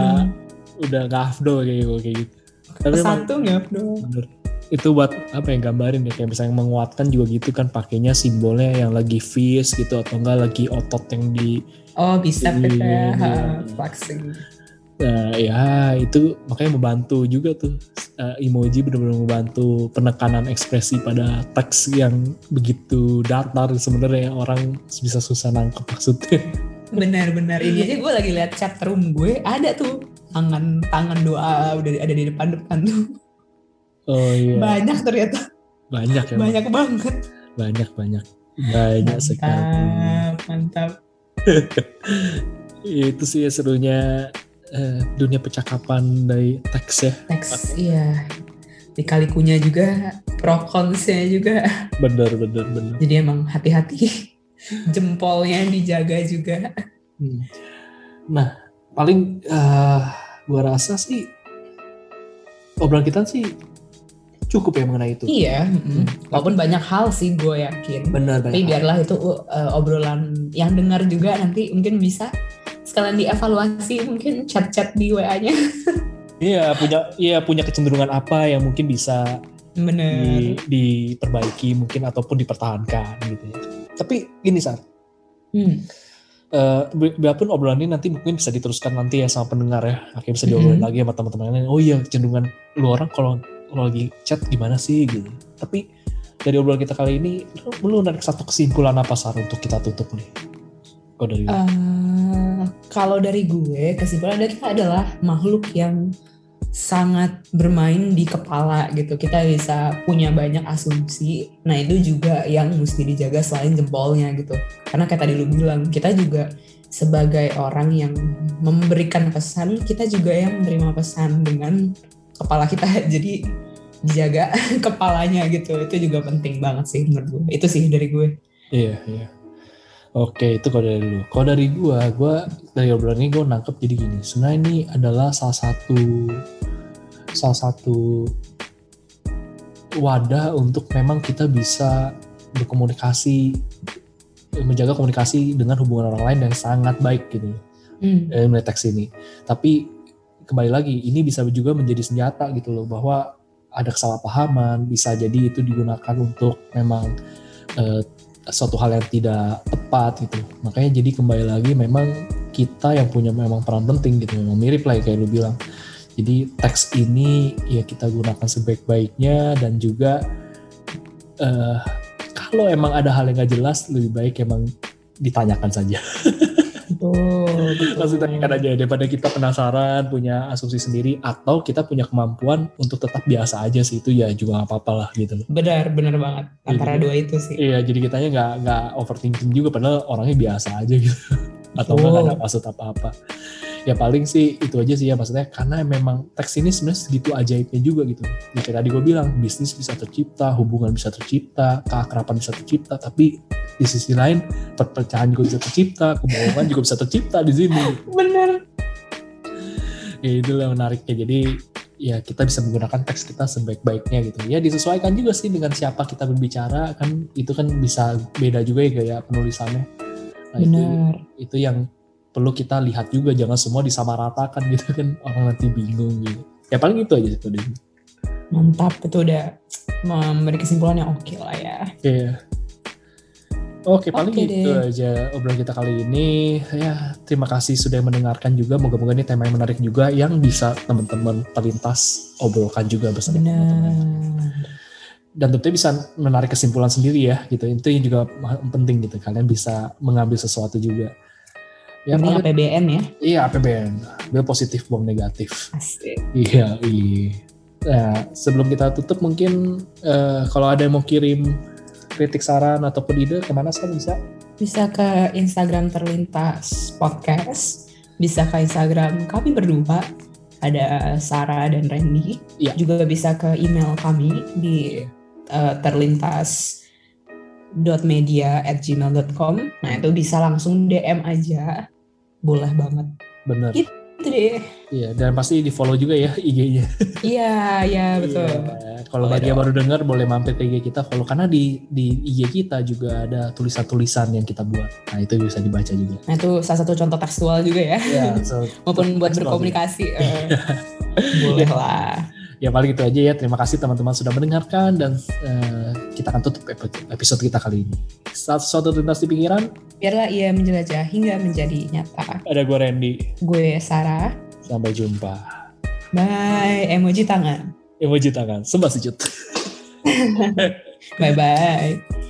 udah gak afdol kayak gue kayak gitu. Tapi satu nggak bener. Itu buat apa yang gambarin ya kayak misalnya menguatkan juga gitu kan pakainya simbolnya yang lagi fist gitu atau enggak lagi otot yang di oh bisa Iya, kita iya. ha, flexing Nah, ya itu makanya membantu juga tuh. Eh, emoji benar-benar membantu penekanan ekspresi pada teks yang begitu datar sebenarnya. Orang bisa susah nangkep maksudnya. benar-benar. Ini aja gue lagi lihat chat room gue ada tuh. Tangan tangan doa udah ada di depan depan tuh. Oh iya, banyak ternyata. Banyak ya, banyak banget. Banyak banyak. Banyak sekali. mantap. Mantap Itu sih ya serunya eh, dunia percakapan dari teks ya. teks iya dikalikunya juga pro consnya juga Bener bener bener. jadi emang hati-hati jempolnya dijaga juga Hmm. Nah, paling eh gua rasa sih obrolan kita sih cukup ya mengenai itu. iya mm. walaupun banyak hal sih gue yakin Benar tapi banyak. biarlah itu uh, obrolan yang dengar juga nanti mungkin bisa sekalian dievaluasi mungkin chat-chat di WA-nya Iya punya iya punya kecenderungan apa yang mungkin bisa bener di, diperbaiki mungkin ataupun dipertahankan gitu ya. Tapi gini Sar, hmm. eh bi- biarpun obrolan ini nanti mungkin bisa diteruskan nanti ya sama pendengar ya, akhirnya bisa diobrolin Mhm. lagi sama teman-teman lain. Oh iya kecenderungan lu orang kalau kalau lagi chat gimana sih gitu. Tapi dari obrolan kita kali ini, lu, lu narik satu kesimpulan apa Sar untuk kita tutup nih? Kau dari lu? Kalau dari gue kesimpulan dari kita adalah makhluk yang sangat bermain di kepala gitu. Kita bisa punya banyak asumsi. Nah itu juga yang mesti dijaga selain jempolnya gitu. Karena kayak tadi lu bilang kita juga sebagai orang yang memberikan pesan kita juga yang menerima pesan dengan kepala kita. Jadi dijaga kepalanya gitu. Itu juga penting banget sih menurut gue. Itu sih dari gue. Iya, iya. Oke, itu kalau dari lu. Kalau dari gua, gua dari obrolan ini gua nangkep jadi gini. Sebenarnya ini adalah salah satu salah satu wadah untuk memang kita bisa berkomunikasi menjaga komunikasi dengan hubungan orang lain yang sangat baik gitu Hmm. eh, melalui teks ini. Tapi kembali lagi ini bisa juga menjadi senjata gitu loh bahwa ada kesalahpahaman bisa jadi itu digunakan untuk memang eh, suatu hal yang tidak tepat gitu. Makanya jadi kembali lagi memang kita yang punya memang peran penting gitu. Memang mirip lah ya kayak lu bilang. Jadi teks ini ya kita gunakan sebaik-baiknya dan juga eh, kalau emang ada hal yang gak jelas lebih baik emang ditanyakan saja. Betul, betul. Langsung tanyakan aja daripada kita penasaran punya asumsi sendiri atau kita punya kemampuan untuk tetap biasa aja sih itu ya juga gak apa-apa lah gitu loh. Benar, benar banget. Antara Iya. dua itu sih. Iya jadi kitanya nggak nggak overthinking juga padahal orangnya biasa aja gitu atau nggak Betul. ada maksud apa-apa. Ya paling sih itu aja sih ya maksudnya karena memang teks ini sebenarnya segitu ajaibnya juga gitu. Ya, kayak tadi gue bilang bisnis bisa tercipta, hubungan bisa tercipta, keakraban bisa tercipta, tapi di sisi lain perpecahan juga bisa tercipta, kebohongan juga bisa tercipta di sini. Benar. ya itulah menariknya jadi ya kita bisa menggunakan teks kita sebaik-baiknya gitu ya disesuaikan juga sih dengan siapa kita berbicara kan itu kan bisa beda juga ya gaya penulisannya nah itu Benar. itu yang perlu kita lihat juga jangan semua disamaratakan gitu kan orang nanti bingung gitu ya paling itu aja sih. Mantap, itu udah memberi kesimpulan yang oke lah ya. Iya. Oke, paling Oke itu deh. aja obrolan kita kali ini. Ya, terima kasih sudah mendengarkan juga. Moga-moga ini tema yang menarik juga yang bisa teman-teman terlintas obrolkan juga bersama teman-teman. Dan tentunya bisa menarik kesimpulan sendiri ya gitu itu yang juga penting gitu kalian bisa mengambil sesuatu juga ya Ini paling- APBN ya. iya APBN ambil positif buang negatif Asik. iya iya nah sebelum kita tutup mungkin eh, kalau ada yang mau kirim kritik saran ataupun ide ke mana sih bisa Bisa ke Instagram terlintas podcast. Bisa ke Instagram kami berdua. Ada Sarah dan Randy. Iya. Juga bisa ke email kami di eh, terlintas media at gmail.com nah itu bisa langsung DM aja. Boleh banget. Bener. Gitu. itu deh. Iya dan pasti di follow juga ya IG-nya iya iya betul. Iya. Kalau bagi yang baru dengar boleh mampir ke IG kita follow. Karena di di IG kita juga ada tulisan-tulisan yang kita buat. Nah itu bisa dibaca juga. nah itu salah satu contoh tekstual juga ya. Ya, so, maupun buat berkomunikasi. Eh, boleh lah ya paling itu aja ya. Terima kasih teman-teman sudah mendengarkan dan eh, kita akan tutup epi- episode kita kali ini. Satu suatu lintas di pikiran biarlah ia menjelajah hingga menjadi nyata ada gue Randy. gue Sarah Sampai jumpa. bye emoji tangan Emoji tangan, sembah sujud. bye bye